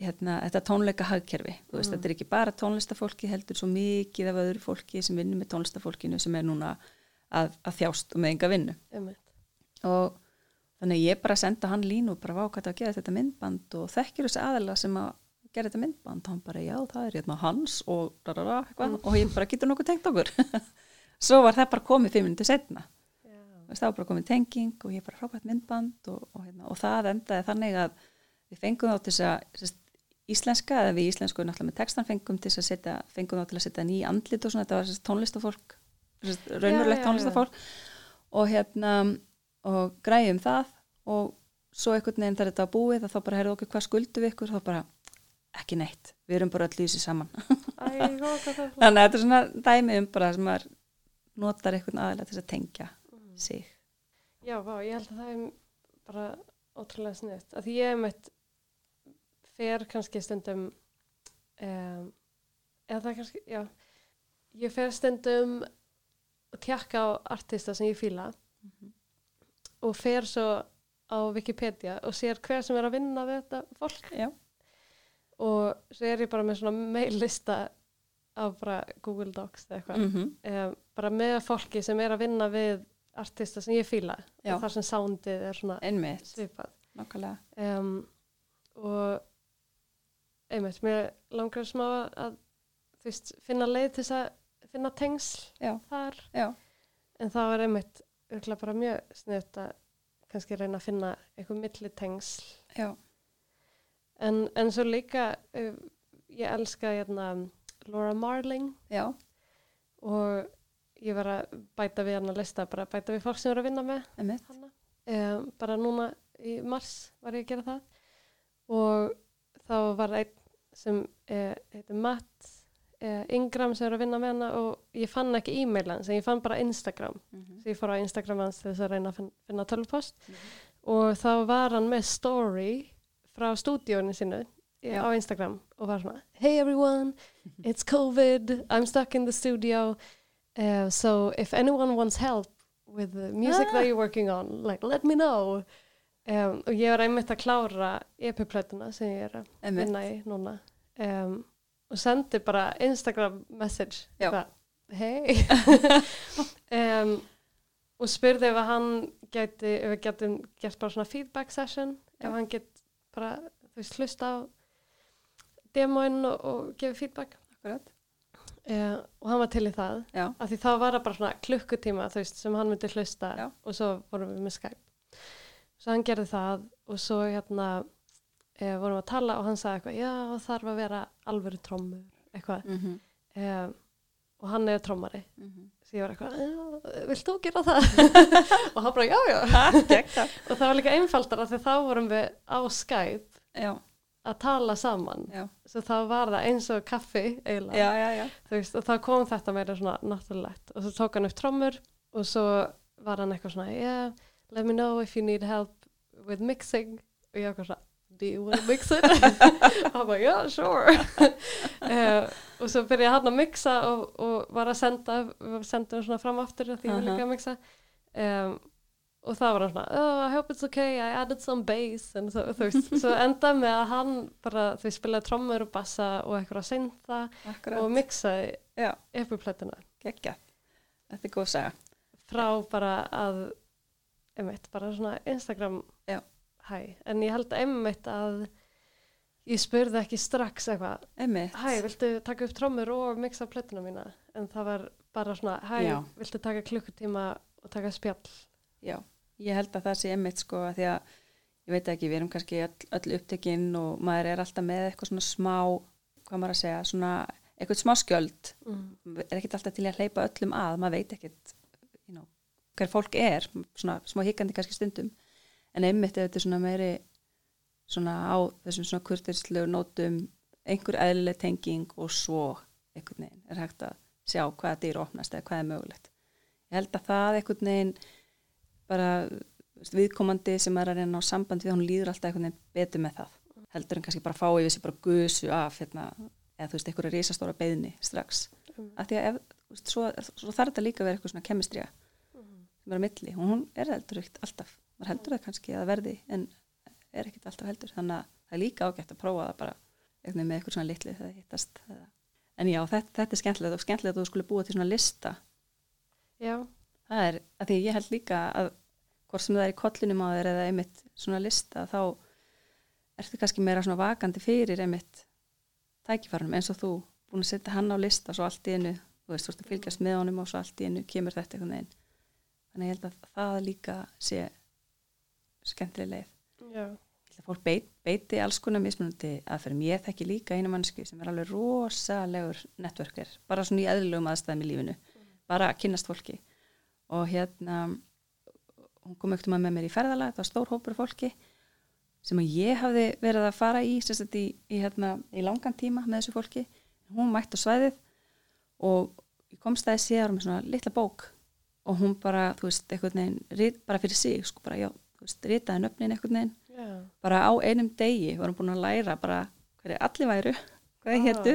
hérna, þetta tónleika hagkerfi, þú veist, Mm. þetta er ekki bara tónlistafólki, heldur svo mikið af öðru fólki sem vinnur með tónlistafólkinu sem er núna að, að þjást og með enga vinnu. Einmitt. og þannig ég bara senda hann línu og bara vá hvað það að gera þetta myndband og þekkir þessi aðila sem að gera þetta myndband? Hann bara já það er hérna hans og, rarara, mm. og ég bara getur nokkuð tengt okkur [LAUGHS] svo var það bara komið fimm minnir setna það var bara komið tenging og ég bara frábært myndband og, og, hérna, og það endaði þannig að við fengum þá til þess að íslenska eða við íslensku náttúrulega með textan fengum til að setja, fengum þá til að setja ný andlit og svona, þetta var sérst, tónlistafólk sérst, raunverulegt tónlistafólk. og hérna og græjum það og svo einhvern veginn þegar þetta var búið þá bara heyrðu okkur hvað skuldum við ykkur? Þá bara ekki neitt, við erum bara öll í þessu saman. Æ, góð, er [LAUGHS] flott. þannig að þetta er svona dæmi um bara sem maður notar einhvern aðeins til að tengja sig Já, vá, ég held að það er bara ótrúlega sniðt. Að ég hef meitt fer kannski stundum um, eða það kannski, já ég fer stundum að tjekka á artista sem ég fíla og fer svo á Wikipedia og sér hver sem er að vinna við þetta fólk Já. og svo er ég bara með svona mail-lista á bara Google Docs eða eitthvað. Mm um, bara með fólki sem er að vinna við artista sem ég fíla Já. og þar sem soundið er svona einmitt, svipað. Um, og einmitt, mér langar smá að veist, finna leið til þess að finna tengsl Já. þar. Já, en það var einmitt bara mjög sniðt að kannski reyna að finna eitthvað milli tengsl já, en, en svo líka uh, ég elska hérna, Laura Marling. Já, og ég var að bæta við hann að lista bara bæta við fólk sem er að vinna með hana. Um, bara núna í mars var ég að gera það. Og þá var einn sem uh, heitir Matt uh, Ingram sem er að vinna með hana og ég fann ekki e-mail hans ég fann bara Instagram. Mhm. svo ég fór á Instagram hans til þess að reyna að finna, finna tölvupost. Og þá var hann með story frá stúdíónu sínu. Á Instagram og var svona Hey everyone, it's COVID I'm stuck in the studio. Uh, so if anyone wants help with the music Ah. that you're working on like let me know. Um, og ég var einmitt að klára EP-plötuna sem ég er að vinna í núna. Um, og sendi bara Instagram message eitthvað, hey. [LAUGHS] Um, og spurði ef hann gæti, ef við getum gert bara svona feedback session ef hann get bara, þú veist, hlusta á demóin og, og gefa feedback. Akkurat. Uh, og hann var til í það. Já, af því þá var það bara svona klukkutíma veist, sem hann myndi hlusta Já. og svo vorum við með Skype. Svo hann gerði það og svo hérna e, vorum við að tala og hann sagði eitthvað já þarf að vera alvöru trommur eitthvað. Mm -hmm. e, og hann er trommari. Mm -hmm. svo ég var eitthvað, "Já, vilt þú gera það? [LAUGHS] Og hann bara já já. Og það var líka einfaldara þegar þá vorum við á Skype já, að tala saman. Já, svo þá var það eins og kaffi eiginlega. Já, veist, og þá kom þetta meira svona náttúrulegt. Og svo tók hann upp trommur og svo var hann eitthvað svona yeah, let me know if you need help with mixing. Og ég eitthvað svona do you want to mix it? og hann bara, yeah, sure. Uh, [LAUGHS] og svo byrjaði hann að mixa og, og var að senda við sendum svona fram aftur því ég vil Aha. líka að mixa. Um, og það var svona oh, I hope it's okay, I added some bass. En svo, þú veist, svo [LAUGHS] endaði með að hann bara, veist, spilaði trommur og bassa og eitthvað að synda og mixaði já, epiplætuna geggja þetta er góð saga. Frá bara að einmitt, bara svona Instagram Já. hæ, en ég held einmitt að ég spurði ekki strax eitthvað einmitt. hæ, viltu taka upp trómur og mixa plötuna mína? En það var bara svona hæ, Já. viltu taka klukkutíma og taka spjall? Já, ég held að það sé einmitt sko að því að ég veit ekki, við erum kannski öll, öll upptekinn og maður er alltaf með eitthvað svona smá, hvað maður að segja, svona eitthvað smá skjöld, mm. er ekkert alltaf til að hleypa öllum að, maður veit ekkert you know, hver fólk er, svona smá higgandi kannski stundum, en einmitt ef þetta er svona meiri svona á þessum svona kurtislegu nótum, einhver eðlileg tenging og svo einhvern veginn er hægt að sjá hvaða dýr opnast eða hvað er mögulegt. Ég held að það einhvern veginn bara viðkomandi sem er að reyna á samband við hún líður alltaf einhvern veginn betur með það. Heldur en kannski bara fá yfir sig bara gusu af hérna, eða þú veist, einhverja risastóra beðni strax, Mm. af því að ef, veist, svo, svo þarf þetta líka að vera eitthvað svona kemistrija Mm. sem er að milli. Og hún er heldur ekkert alltaf. Maður heldur það kannski að verði en er ekkert alltaf heldur, þannig að það er líka ágætt að prófa það bara veginn með eitthvað svona litli þegar það hittast. En já, þetta, þetta er skemmtilegt og skemmtilegt að þú skulle búa til svona lista. Já, það er, að því ég held líka að hvort sem það er í kollinum á þér eða einmitt svona lista þá ertu kannski meira svona vakandi fyrir einmitt tækifarnum eins og þú búin að setja hann á lista svo allt í einu, þú veist, þú veist að fylgjast með honum og svo allt í einu kemur þetta einhvern veginn. Þannig ég held að það líka sé skemmtileg leið. Já, fólk beit, beiti alls konar mismunandi aðferðum. Ég þekki líka einu mannsku sem er alveg rosalegur networker, bara svona í eðlugum aðstæðum í lífinu, bara að kynnast fólki. Og hérna, hún kom ekkert með mér í ferðalag, þetta var stór hópur fólki sem að ég hafði verið að fara í, sérstætt í, í, hérna, í langan tíma með þessu fólki. Hún mætti á svæðið og ég komst aðeins síðar með svona litla bók og hún bara, þú veist, einhvern veginn, rit, bara fyrir sig, sko, bara, já, þú veist, ritaði nöfnin einhvern veginn já, bara á einum degi vorum búin að læra bara hverju allir væru, hvað Ah. hétu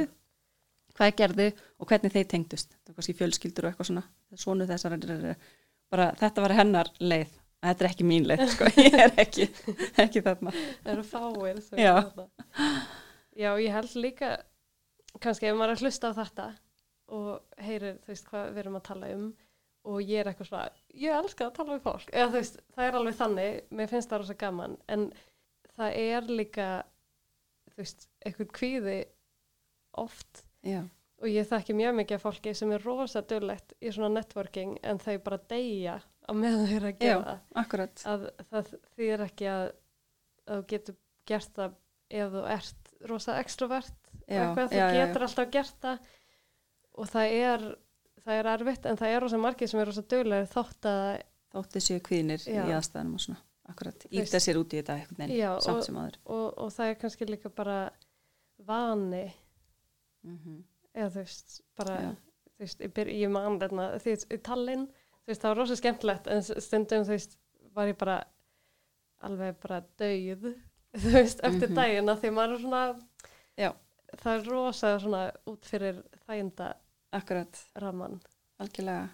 hvað gerðu og hvernig þeir tengdust. Það var kannski fjölskyldur og eitthvað svona. Svonu þessar bara þetta var hennar leið. Að þetta er ekki mín leið sko. [LAUGHS] ég er ekki, ekki þarna. Það eru fáir Já. já, ég held líka kannski ef maður er að hlusta á þetta og heyrir, þú veist, hvað við erum að tala um og ég er eitthvað svona, ég elska að tala við fólk. Eða veist, það er alveg þannig. Mér finnst það rosa gaman, en það er líka þú veist, eitthvað kvíði oft já, og ég þekki mjög mikið af fólki sem er rosa döllett í svona networking en þau bara deyja á meðan þau eru að já, gera akkurat. Að það þýðir ekki að, að þú getur gert það ef þú ert rosa extrovert og Já, eitthvað, þú já, já, já. getur alltaf gert það. Og það er það er erfitt en það er rosa margir sem er rosa döglegir þótt að þótti séu kvinir Já. í aðstæðanum og svona. Akkurat, íta sér út í þetta veginn, Já, samt og- sem aður og, og það er kannski líka bara vani mm eða þú veist, bara Já. þú veist, ég, byr, ég man þarna því í Tallinn, þú veist, það var rosa skemmtilegt en stundum, þú veist, var ég bara alveg bara dauð [LAUGHS] þú veist, eftir Mhm. daginn að því maður er svona Já. það er rosa svona út fyrir þæginda akkurat, raman algjörlega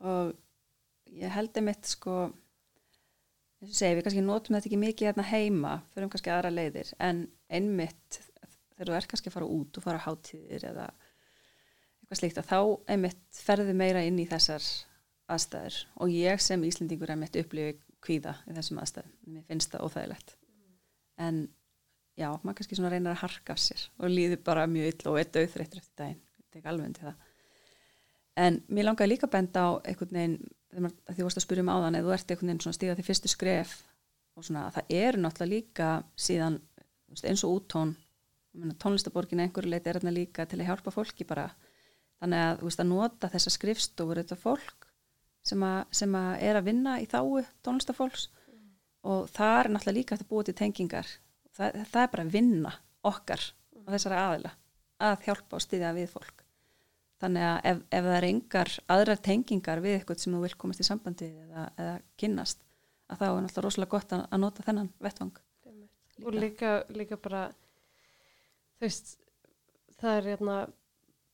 og ég held einmitt sko eins og segi, við kannski notum þetta ekki mikið hérna heima, förum kannski aðra leiðir en einmitt þegar þú ert kannski að fara út og fara á hátíðir eða eitthvað slíkt að þá einmitt ferði meira inn í þessar aðstæður. Og ég sem Íslendingur einmitt upplifi kvíða í þessum aðstæðum, mér finnst það óþægilegt. En já, maður kannski svona reynir að harka af sér og líður bara mjög illa og er döðþreyttur eftir daginn, þetta er ekki alveg undir það. En mér langaði líka að benda á einhvern veginn, þegar því þú varst að spyrja um áðan, eða þú ert einhvern veginn svona stíða til fyrstu skref og svona að það eru náttúrulega líka síðan eins og úttón, tónlistaborgin einhverju leiti er þarna líka til að hjálpa fólki bara. Þannig að þú veist að nota þessa skrifstofur þetta fólk sem að, sem að er að vinna í þáu tónlistafólks og það er náttúrulega líka að búa til tengingar. Það, það er bara að vinna okkar og þessara aðila að hjálpa og styðja við fólk. Þannig að ef, ef það er engar aðrar tengingar við eitthvað sem þú vil komast í sambandi eða, eða kynnast, að þá er náttúrulega rosalega gott að, að nota þennan vettvang. og líka, líka bara þú veist það er hérna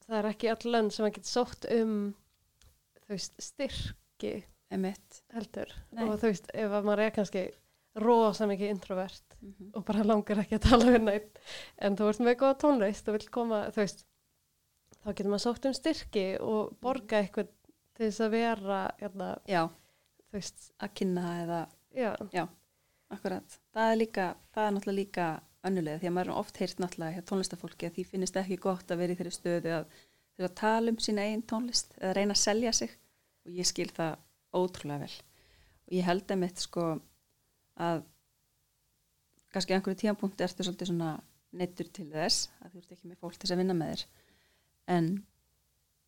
það er ekki all lönd sem að geta sótt um veist styrki Emitt. heldur Nei. og þú veist ef að maður er kannski rosa mikið introvert Mm -hmm. og bara [LAUGHS] langar ekki að tala við neitt en þú ert með góða tónlist og vil koma, þú veist þá getur maður sótt um styrki og borga eitthvað til þess að vera hérna, Já, þú veist, að kynna eða, já, akkurat. Það er líka, það er náttúrulega líka önnulega því að maður oft heyrt náttúrulega hjá tónlistafólki að því finnist ekki gott að vera í þeirri stöðu að þeirra tala um sína einn tónlist eða reyna að selja sig. Og ég skil það ótrúlega vel. Og ég held að mitt sko að kannski einhverju tíampunkti ertu svolítið svona neittur til þess að þú ert ekki með fólk til þess að vinna með þér. En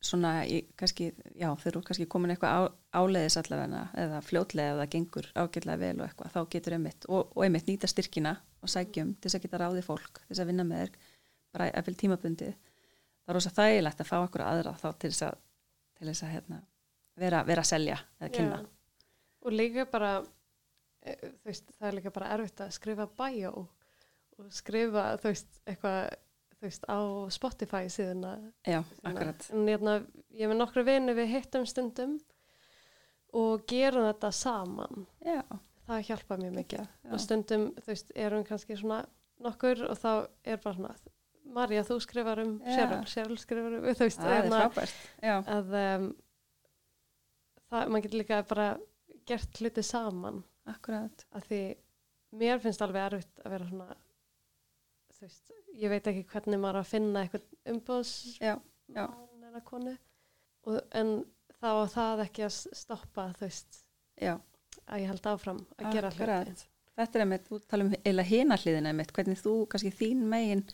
svona ég, kannski, já þeir eru kannski komin eitthvað á, áleiðis allavega eða fljótlega eða það gengur ágætlega vel og eitthvað þá getur einmitt og, og einmitt nýta styrkina og sækjum til þess að geta ráði fólk til þess að vinna með þér bara eftir tímabundi það er rosa þægilegt að fá okkur aðra þá til þess að, til þess að hérna, vera, vera að selja eða kynna Já. og líka bara e, veist, það er líka bara erfitt að skrifa bæjó og skrifa þú veist, eitthvað þú veist, á Spotify síðuna. Já, síðuna. akkurat. En hérna, ég með nokkru vinu við hittum stundum og gerum þetta saman. Já, það hjálpa mjög mikið. Já. og stundum, þú veist, erum kannski svona nokkur og þá er bara svona Marja, þú skrifar um. Cheryl, Cheryl skrifar um, þú veist, það er hérna, frábært Já, að um, það, maður getur líka bara gert hluti saman. Akkurat. Að því mér finnst alveg erfitt að vera svona þú veist, ég veit ekki hvernig maður að finna eitthvað umbóðs Já, já. mann eða konu og, en þá á það ekki að stoppa þú veist, Já, að ég held áfram að gera Akkurat. hluti þetta er einmitt, þú tala um eila hina hliðina einmitt, hvernig þú, kannski þín megin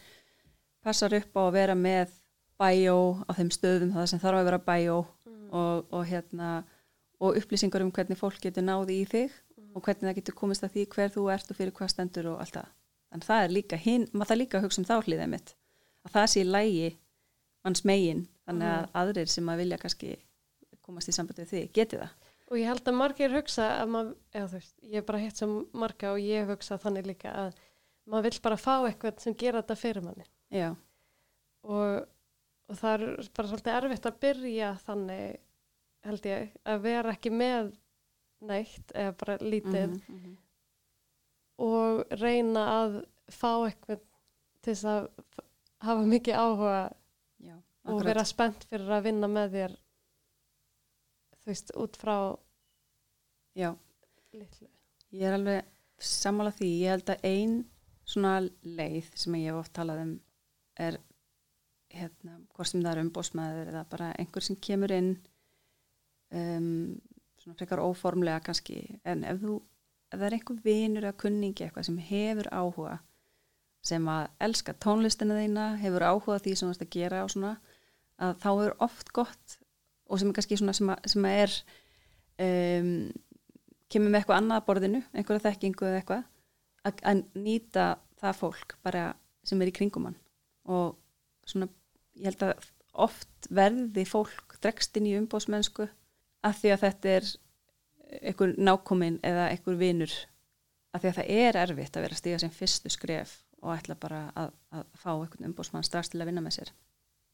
passar upp á að vera með bæjó á þeim stöðum það sem þarf að vera bæjó mm. og, og hérna og upplýsingar um hvernig fólk getur náði í þig Mm. og hvernig það getur komist að því hver þú ert og fyrir hvað stendur og allt það. En það er líka hinn, maður það líka að hugsa um þá hliðið mitt að það sé í lægi manns megin þannig að aðrir sem að vilja kannski komast í samband við þig, geti það. og ég held að margir hugsa að maður, eða þú veist, ég er bara hitt sem marga og ég hugsa þannig líka að maður vill bara fá eitthvað sem gera þetta fyrir manni Já, og, og það er bara svolítið erfitt að byrja þannig held ég að vera ekki með neitt eða bara lítið Mhm, mhm. Og reyna að fá eitthvað til þess að hafa mikið áhuga Já, og vera spennt fyrir að vinna með þér þú veist, út frá Já, litlu. Ég er alveg sammála því, ég held að ein svona leið sem ég hef oft talað um er hérna, hvort sem það er umbósmaður eða bara einhver sem kemur inn um, svona frekar óformlega kannski, en ef þú ef það er einhver vinur eða kunningi eitthvað sem hefur áhuga sem að elska tónlistina þína hefur áhuga því sem þú ert að gera og svona að þá er oft gott og sem er kannski svona sem að, sem að er um, kemur með eitthvað annað að borðinu, einhverja þekkingu eða eitthvað, að, að nýta það fólk bara sem er í kringum hann. Og svona, ég held að oft verði fólk dregst inn í umbóðsmennsku að því að þetta er einhver nákomin eða einhver vinur að því að það er erfitt að vera stíga sem fyrstu skref og ætla bara að, að fá einhvern umbóðsmann strax til að vinna með sér.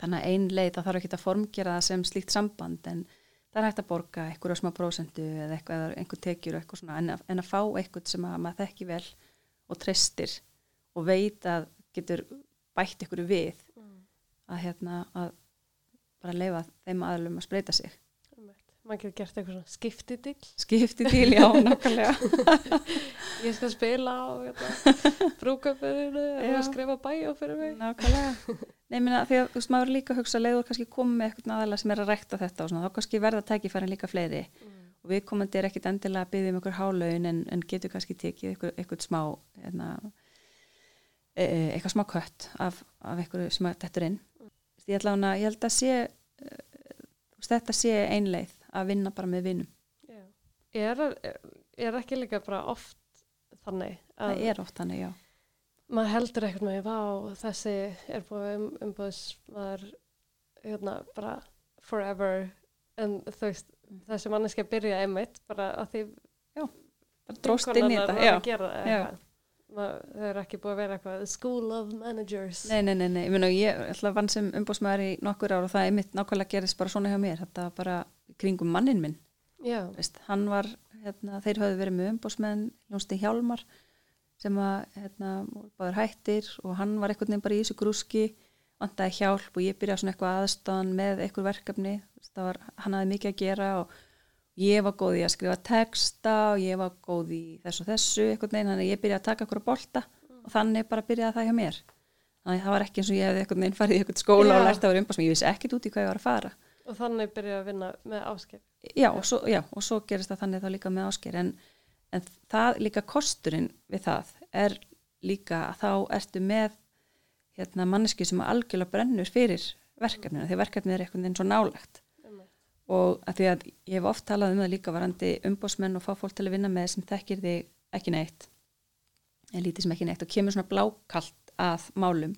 Þannig að ein leið það þarf ekki að formgera það sem slíkt samband en það er hægt að borga einhverju smá prósendu eða einhver tekjur og eitthvað svona en að, en að fá eitthvað sem að maður þekki vel og treystir og veit að getur bætt einhverju við að hérna að bara leifa þeim aðlum að spreita sig. Maður getur gert eitthvað svona skiptidill Skipti til, já, nákvæmlega. [LAUGHS] ég skal spila á brúkaböðinu og skrifa bæjó fyrir mig. Nákvæmlega. Nei, minna, því að þú veist, maður líka hugsa leiður kannski koma með eitthvað aðalega sem er að rekta þetta og svona, þá kannski verða tækifærin líka fleiri. Og við komandi er ekkit endilega að byggja um einhver hálaun en, en getur kannski tekið eitthvað, eitthvað smá hérna, e, e, eitthvað smá kött af, af eitthvað sem þetta er inn. Ég, held að sé e, þetta sé einleið að vinna bara með vinnum Já. er, er, er ekki líka bara oft þannig að það er oft þannig, já maður heldur eitthvað með vá, þessi er búið um, umbúðs maður hérna, bara forever en þú veist, Mm. þessi manneski að byrja einmitt bara að því bara dróst inn í þetta voru já. að gera Já. eitthvað Ma- þau eru ekki búið að vera eitthvað school of managers Nei, nei, nei, nei, ég ég ætla að vann sem umbóðsmaður í nokkur ár og það er mitt nákvæmlega gerist bara svona hjá mér, þetta bara kringum mannin minn, já, veist, hann var hérna, þeir höfðu verið með umbóðsmenn Ljónsti Hjálmar sem að hérna, báður hættir og hann var einhvern veginn bara í þessu grúski vantaði hjálp og ég byrjaði svona eitthvað aðstofan með einhver verkefni. Það var, hann hafði mikið að gera og ég var góð í að skrifa texta og ég var góð í þessu og þessu einhvern veginn, þannig að ég byrjaði að taka okkur að bolta Mm. og þannig bara byrjaði það hjá mér. Þannig að það var ekki eins og ég hefði einhvern veginn farið í einhvern skóla Já. og lært að vera umbásmenn, ég vissi ekkit út í hvað ég var að fara Og þannig byrjaði að vinna með áskip. já, og svo, já, og svo gerist það þannig þá líka með ásker en, en það líka kosturinn við það er líka að þá ertu með hérna, manneski sem algjörlega brennur fyrir verkefninu, því verkefnið er einhvern veginn svo nálegt og að því að ég hef oft talað um það líka varandi umbósmenn og fá fólk til að vinna með sem þekkir þig ekki neitt en lítið sem ekki neitt og kemur svona blákalt að málum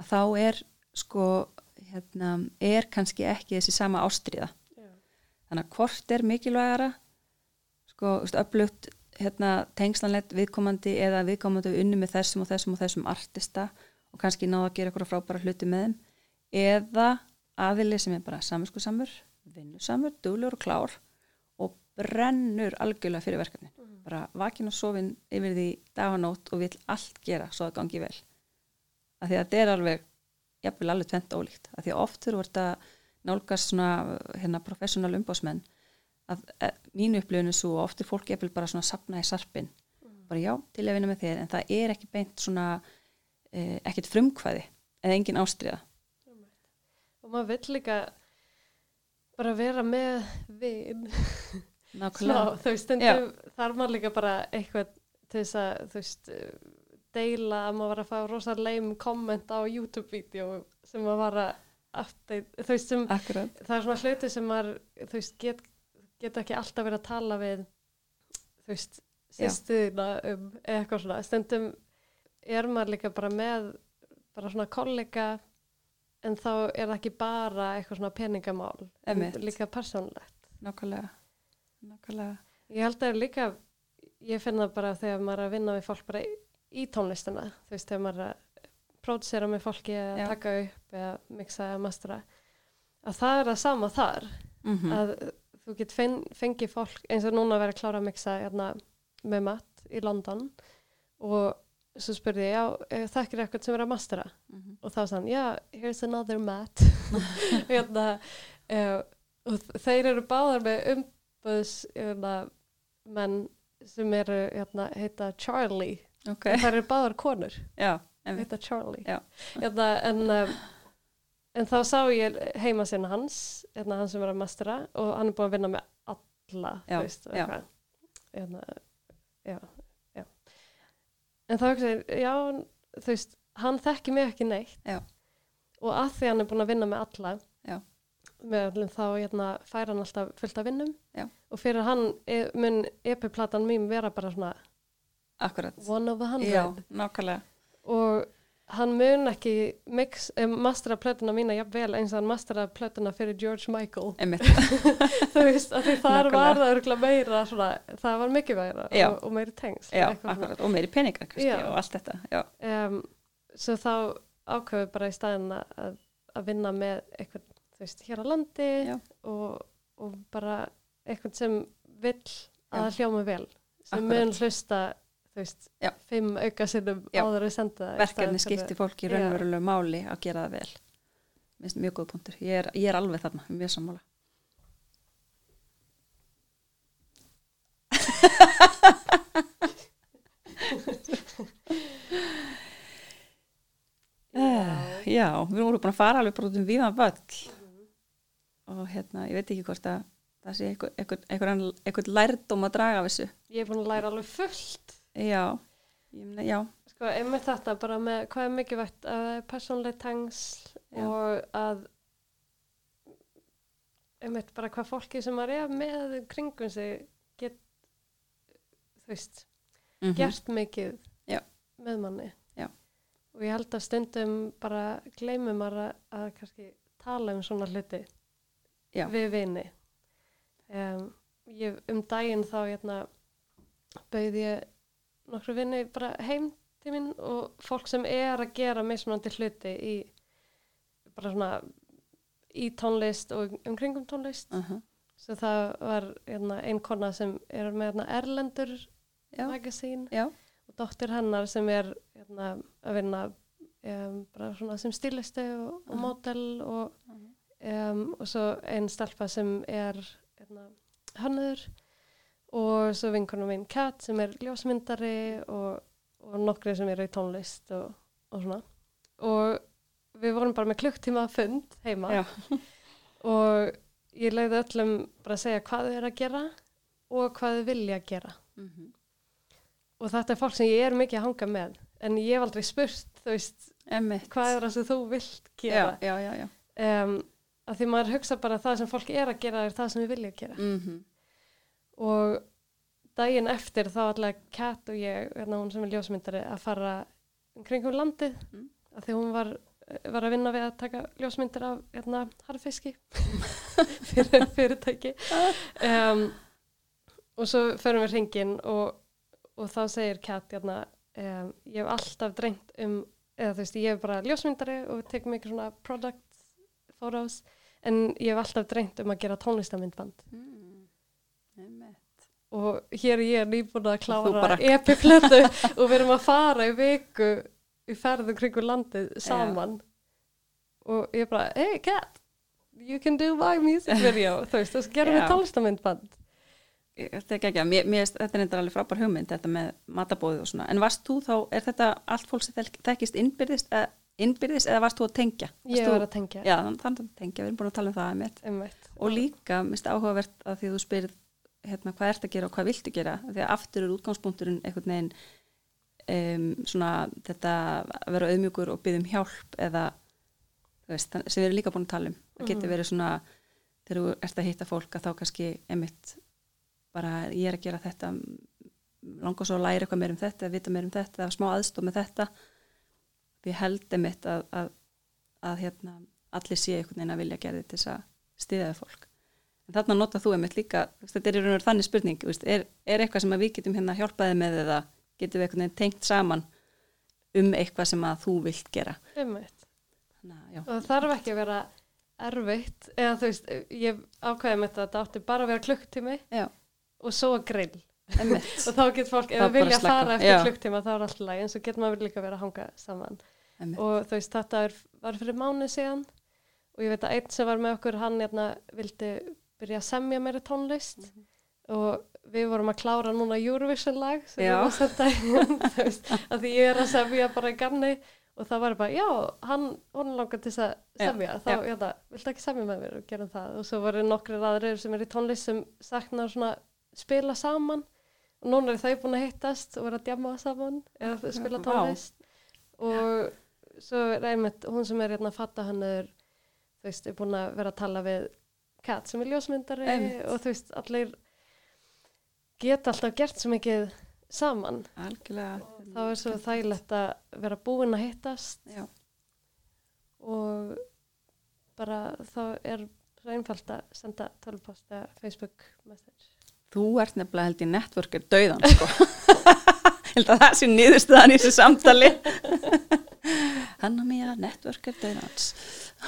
að þá er sko hérna, er kannski ekki þessi sama ástriða Já. þannig að hvort er mikilvægara sko, öflugt hérna, tengslanlegt viðkomandi eða viðkomandi við unni með þessum og þessum og þessum artista og kannski náða að gera eitthvað frábæra hluti með þeim. Eða aðili sem er bara saminskusamur, vinnusamur, duglur og klár og brennur algjörlega fyrir verkefnin. Bara vakin og sofin yfir því dag og nótt og vill allt gera svo að gangi vel. Af því að þetta er alveg jafnvel alveg tvent ólíkt af því að oft þurfa þetta nálgast svona hérna professional umbásmenn að e, mínu upplifinu svo og oft er fólk jafnvel bara svona sapna í sarpin bara já, til að vinna með þér en það er ekki beint svona e, ekkert frumkvæði eða engin ástriða Og maður vill líka bara vera með vin. nákvæmlega, [LAUGHS] Smá, þú veist, stundum þarf maður líka bara eitthvað til þess að, þú veist, eh, deila að maður var að fá rosa leim komment á YouTube-vídeó sem maður var að update, þú veist, sem akkurat það er svona hluti sem maður, þú veist, get, get ekki alltaf verið að tala við, þú veist, sýstuðina um eitthvað svona. Stundum er maður líka bara með bara svona kollega en þá er það ekki bara eitthvað svona peningamál, en Einmitt. líka persónlegt. nákvæmlega, nákvæmlega. Ég held að líka, ég finn það bara þegar maður er að vinna við fólk bara í, tónlistina, þú veist, þegar maður er að pródusera með fólki að Já. taka upp eða mixa eða mastera, að það er að sama þar, Mm að þú get fenn, fengið fólk eins og núna að vera að klára að mixa hérna, með Matt í London og svo spurði ég, já, eh, þekkir eitthvað sem er að mastera -hmm. og þá sann, já, here's another Matt [LAUGHS] hérna, uh, og þeir eru báðar með umböðs hérna, menn sem eru hérna, heita Charlie ok, okay. þær eru báðar konur já, einmitt. heita Charlie Já. hérna, en, um, en þá sá ég heima sinna hans hérna, hann sem er að mastera og hann er búin að vinna með alla veist, og eitthvað. hérna, en þá þú veist, hann þekki mig ekki neitt Já. og að því hann er búin að vinna með alla Já. með öllum þá hérna, fær hann alltaf fullt af vinnum Já. og fyrir hann e, mun EP-platan mín vera bara svona akkurat. One of a hundred. Já, nákvæmlega. Og hann mun ekki mix, um, mastera plötuna mína jafnvel eins og hann mastera plötuna fyrir George Michael. Einmitt, [LAUGHS] þú veist, af því þar var það örgulega meira svona, það var mikið meira og, og meiri tengs já, akkurat og meiri peningar kannski Já. og allt þetta, já, um, svo þá ákveðu bara í staðin að, að vinna með eitthvað, þú veist, hér á landi og, og bara eitthvað sem vill að það hljóma vel sem Akkurat. mun hlusta þú veist, Já. fimm auka sinnum Já. áður að senda það í verkefni skiptir fólki Já. raunverulegu máli að gera það vel. Minnst mjög góð punktur, ég er, ég er alveg þarna mjög sammála. [LAUGHS] Uh, [LAUGHS] já, við vorum búin að fara alveg bara út um viðan völl. Og hérna, ég veit ekki hvort að það sé einhver, einhver, einhver, einhver lærdóm að draga af þessu. Ég er búin að læra alveg fullt já, ég, meina, já, sko, einmitt þetta bara með hvað er mikilvægt að það er persónlega tengsl Já. og að einmitt bara hvað fólki sem maður er með kringum sig get þú veist, mhm, gert mikið Já. með manni Já. og ég held að stundum bara gleymum að, að kannski tala um svona hluti Já. við vini um, ég, um daginn þá hérna, bauð ég nokkru vini bara heim til mín og fólk sem er að gera mismunandi hluti í bara svona í tónlist og umkringum tónlist. Uh svo það var hérna, ein kona sem er með hérna, Erlendur já, Magazine já, og dóttir hennar sem er hérna, að vinna um, bara svona sem stilisti og, og Mhm. mótel og, um, og svo einn stelpa sem er hérna, hönnuður og svo vinkonum minn Kat sem er ljósmyndari og og nokkri sem eru í tónlist og, og svona. Og við vorum bara með klukktíma fund heima. [LAUGHS] Og ég leiði öllum bara að segja hvað þau eru að gera og hvað þau vilja að gera. Mhm. og þetta er fólk sem ég er mikið að hanga með en ég hef aldrei spurt þú veist, Emmitt. hvað er það sem þú vilt gera? Já, já, já, um, að því maður hugsa bara að það sem fólk er að gera er það sem við vilja að gera. Mm og daginn eftir þá allega Kat og ég, hérna hún sem er ljósmyndari að fara um kringum landið Mm. að því hún var, var að vinna við að taka ljósmyndir af hérna harfiski [LAUGHS] [LAUGHS] fyrir fyrirtæki um, og svo förum við hringin og, og þá segir Kat hérna, um, ég hef alltaf dreymt um, eða þú veist, ég hef bara ljósmyndari og tek mikið svona product photos en ég hef alltaf dreymt um að gera tónlistamindband Mm. Og hér er ég nýbúin að klára epiplötu og við erum að fara í viku í ferðum kringu landið saman og ég bara, hey cat you can do my music video þú veist, þess að gerum Já. við tónlistamindband Ég- Þetta er ekki mér, mér, þetta er alveg frábær hugmynd, þetta með matabóðið og svona. En varst þú þá, er þetta allt fólk sem þek- þekkist innbyrðist, eða, innbyrðist eða varst þú að tengja? Varst ég var að tengja Já, þannig að tengja, við erum búin að tala um það með. einmitt. Og líka, minnst áhugavert að því þú spyrir hérna, hvað ert að gera og hvað viltu gera því að aftur er útgangspunkturinn einhvern veginn um, svona þetta að vera auðmjúkur og byggðum hjálp eða veist, sem við erum líka búin að tala um það getur Mhm. verið svona þegar þú ert að hitta fólk að þá kannski emitt bara ég er að gera þetta langa svo að læra eitthvað meir um þetta eða vita meir um þetta, eða smá aðstof með þetta því ég held emitt að, að, að hérna, allir sé einhvern veginn að vilja gera þetta til þess að stiðaði fólk þarna nota þú emitt líka þetta er í raun og þannig spurning er, er eitthvað sem að við getum hérna hjálpaði með eða getum við einhvern veginn tengt saman um eitthvað sem að þú vilt gera? Einmitt. Að, já, og það þarf ekki að vera erfitt eða þú veist, ég ákvæði með þetta að þetta átti bara að vera klukktími og svo að grill. [LAUGHS] Og þá getur fólk, ef bara vilja slaka. fara eftir Já. klukktíma þá er alltaf læg en svo getur maður líka verið að hanga saman. Einmitt. og þú veist, þetta er, var fyrir mánu síðan og ég veit að einn sem var með okkur hann hérna, vildi byrja að semja meira tónlist. Mhm. og við vorum að klára núna Eurovision lag sem Já. við varum að [LAUGHS] þú veist, að því ég er að semja bara í gamni og það var bara, já, hann, hún langar til þess að Já, semja, þá, já. já, það, viltu ekki semja með mér? Og gera það. Og svo voru nokkri aðrir sem er í tónlist sem saknar svona spila saman. Og núna er þau búin að hittast og vera að djama saman eða spila tónlist. Og svo er einmitt hún sem er hérna að fatta hann er þú veist, er búin að vera að tala við Kat sem er ljósmyndari Einmitt. og þú veist, allir geta alltaf gert svo mikið saman. Algjörlega. Þá er svo þægilegt að vera búin að hittast. Já, og bara þá er svo einfalt að senda tölvpost eða Facebook message. Þú ert nefnilega held í networker döiðan sko. [LAUGHS] Held að það sé niðurstaðan í þessu samtali [LAUGHS] Hanna Mía, networker döiðans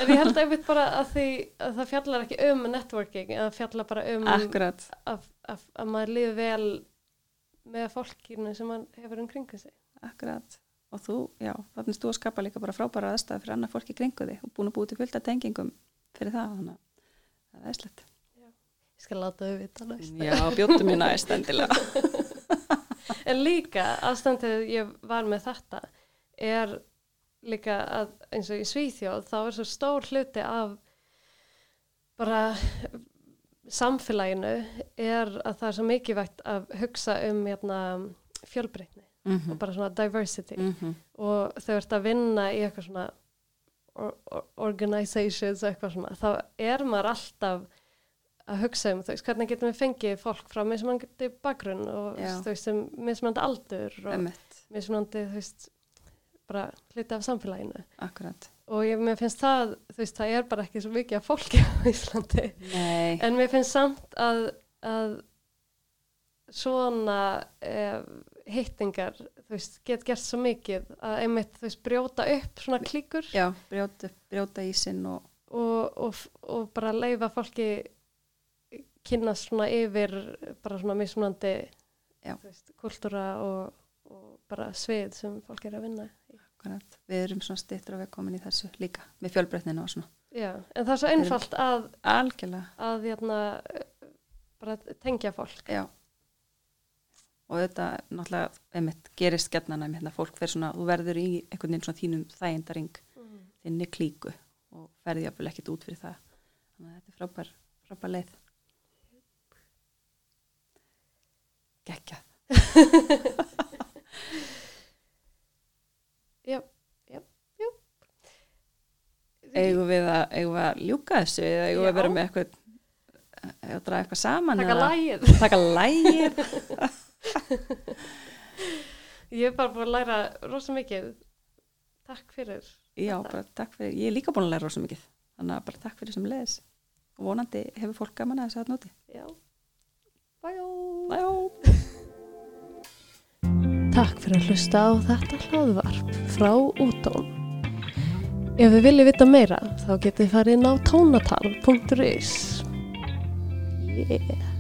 en ég held einmitt bara að því að það fjallar ekki um networking eða fjallar bara um að, að, að maður liði vel með fólkinu sem maður hefur um kringu sig. Akkurat. Og þú, já, þannig þú að skapa líka bara frábæra aðstæð fyrir annað fólki kringu þig. Og búin að búið til fullt af tengingum fyrir það þannig að það er æslegt ég skal láta þau vita næst. Já, bjóttu mér næst endilega. [LAUGHS] En líka ástandið ég var með þetta er líka að eins og í Svíþjóð þá er svo stór hluti af bara samfélaginu er að það er svo mikilvægt að hugsa um hérna, fjölbreytni mm og bara svona diversity -hmm. og þau ert að vinna í eitthvað svona or, or, organizations eitthvað svona, þá er maður alltaf að hugsa um veist, hvernig getum við fengið fólk frá mismunandi bakgrunn og Já. þú veist, um mismunandi aldur og Emmett, mismunandi, þú veist bara hluti af samfélaginu. Akkurat. Og ég, mér finnst það, þú veist, það er bara ekki svo mikið af fólki á [LAUGHS] Íslandi. Nei, en mér finnst samt að, að svona eh, hittingar, þú veist, get gert svo mikið að einmitt, þú veist, brjóta upp svona klíkur. Já, brjóta, brjóta ísinn og og, og, og bara leifa fólki kynnast svona yfir bara svona mismunandi veist, kultúra og, og bara svið sem fólk er að vinna. í. Akkurat, við erum svona stittur og við komin í þessu líka með fjölbreytninu og svona. Já, en það er svo einfalt að, að jæna, bara tengja fólk. Já. Og þetta náttúrulega einmitt gerist gerðnana hérna, fólk fer svona, þú verður í einhvern veginn svona þínum þægindaring. Mm. þinni klíku og ferði jáfnvel ekkert út fyrir það. Þannig að þetta er frábær, frábær leið. Gekja [LAUGHS] eigum við að, eigum við að ljúka þessu eða eigum við að vera með eitthvað eða að draga eitthvað saman Taka lægið. [LAUGHS] taka lægið [LAUGHS] Ég hef bara búin að læra rosa mikið. Takk fyrir. já, bara takk fyrir, ég er líka búin að læra rosa mikið þannig að bara takk fyrir sem leiðis og vonandi hefur fólk gaman að þess að núti Já. Bæjó. Næjó Takk fyrir að hlusta á þetta hlaðvarp frá Útón. Ef þið viljið vita meira þá getið þið farið inn á tónatal.is Yeah.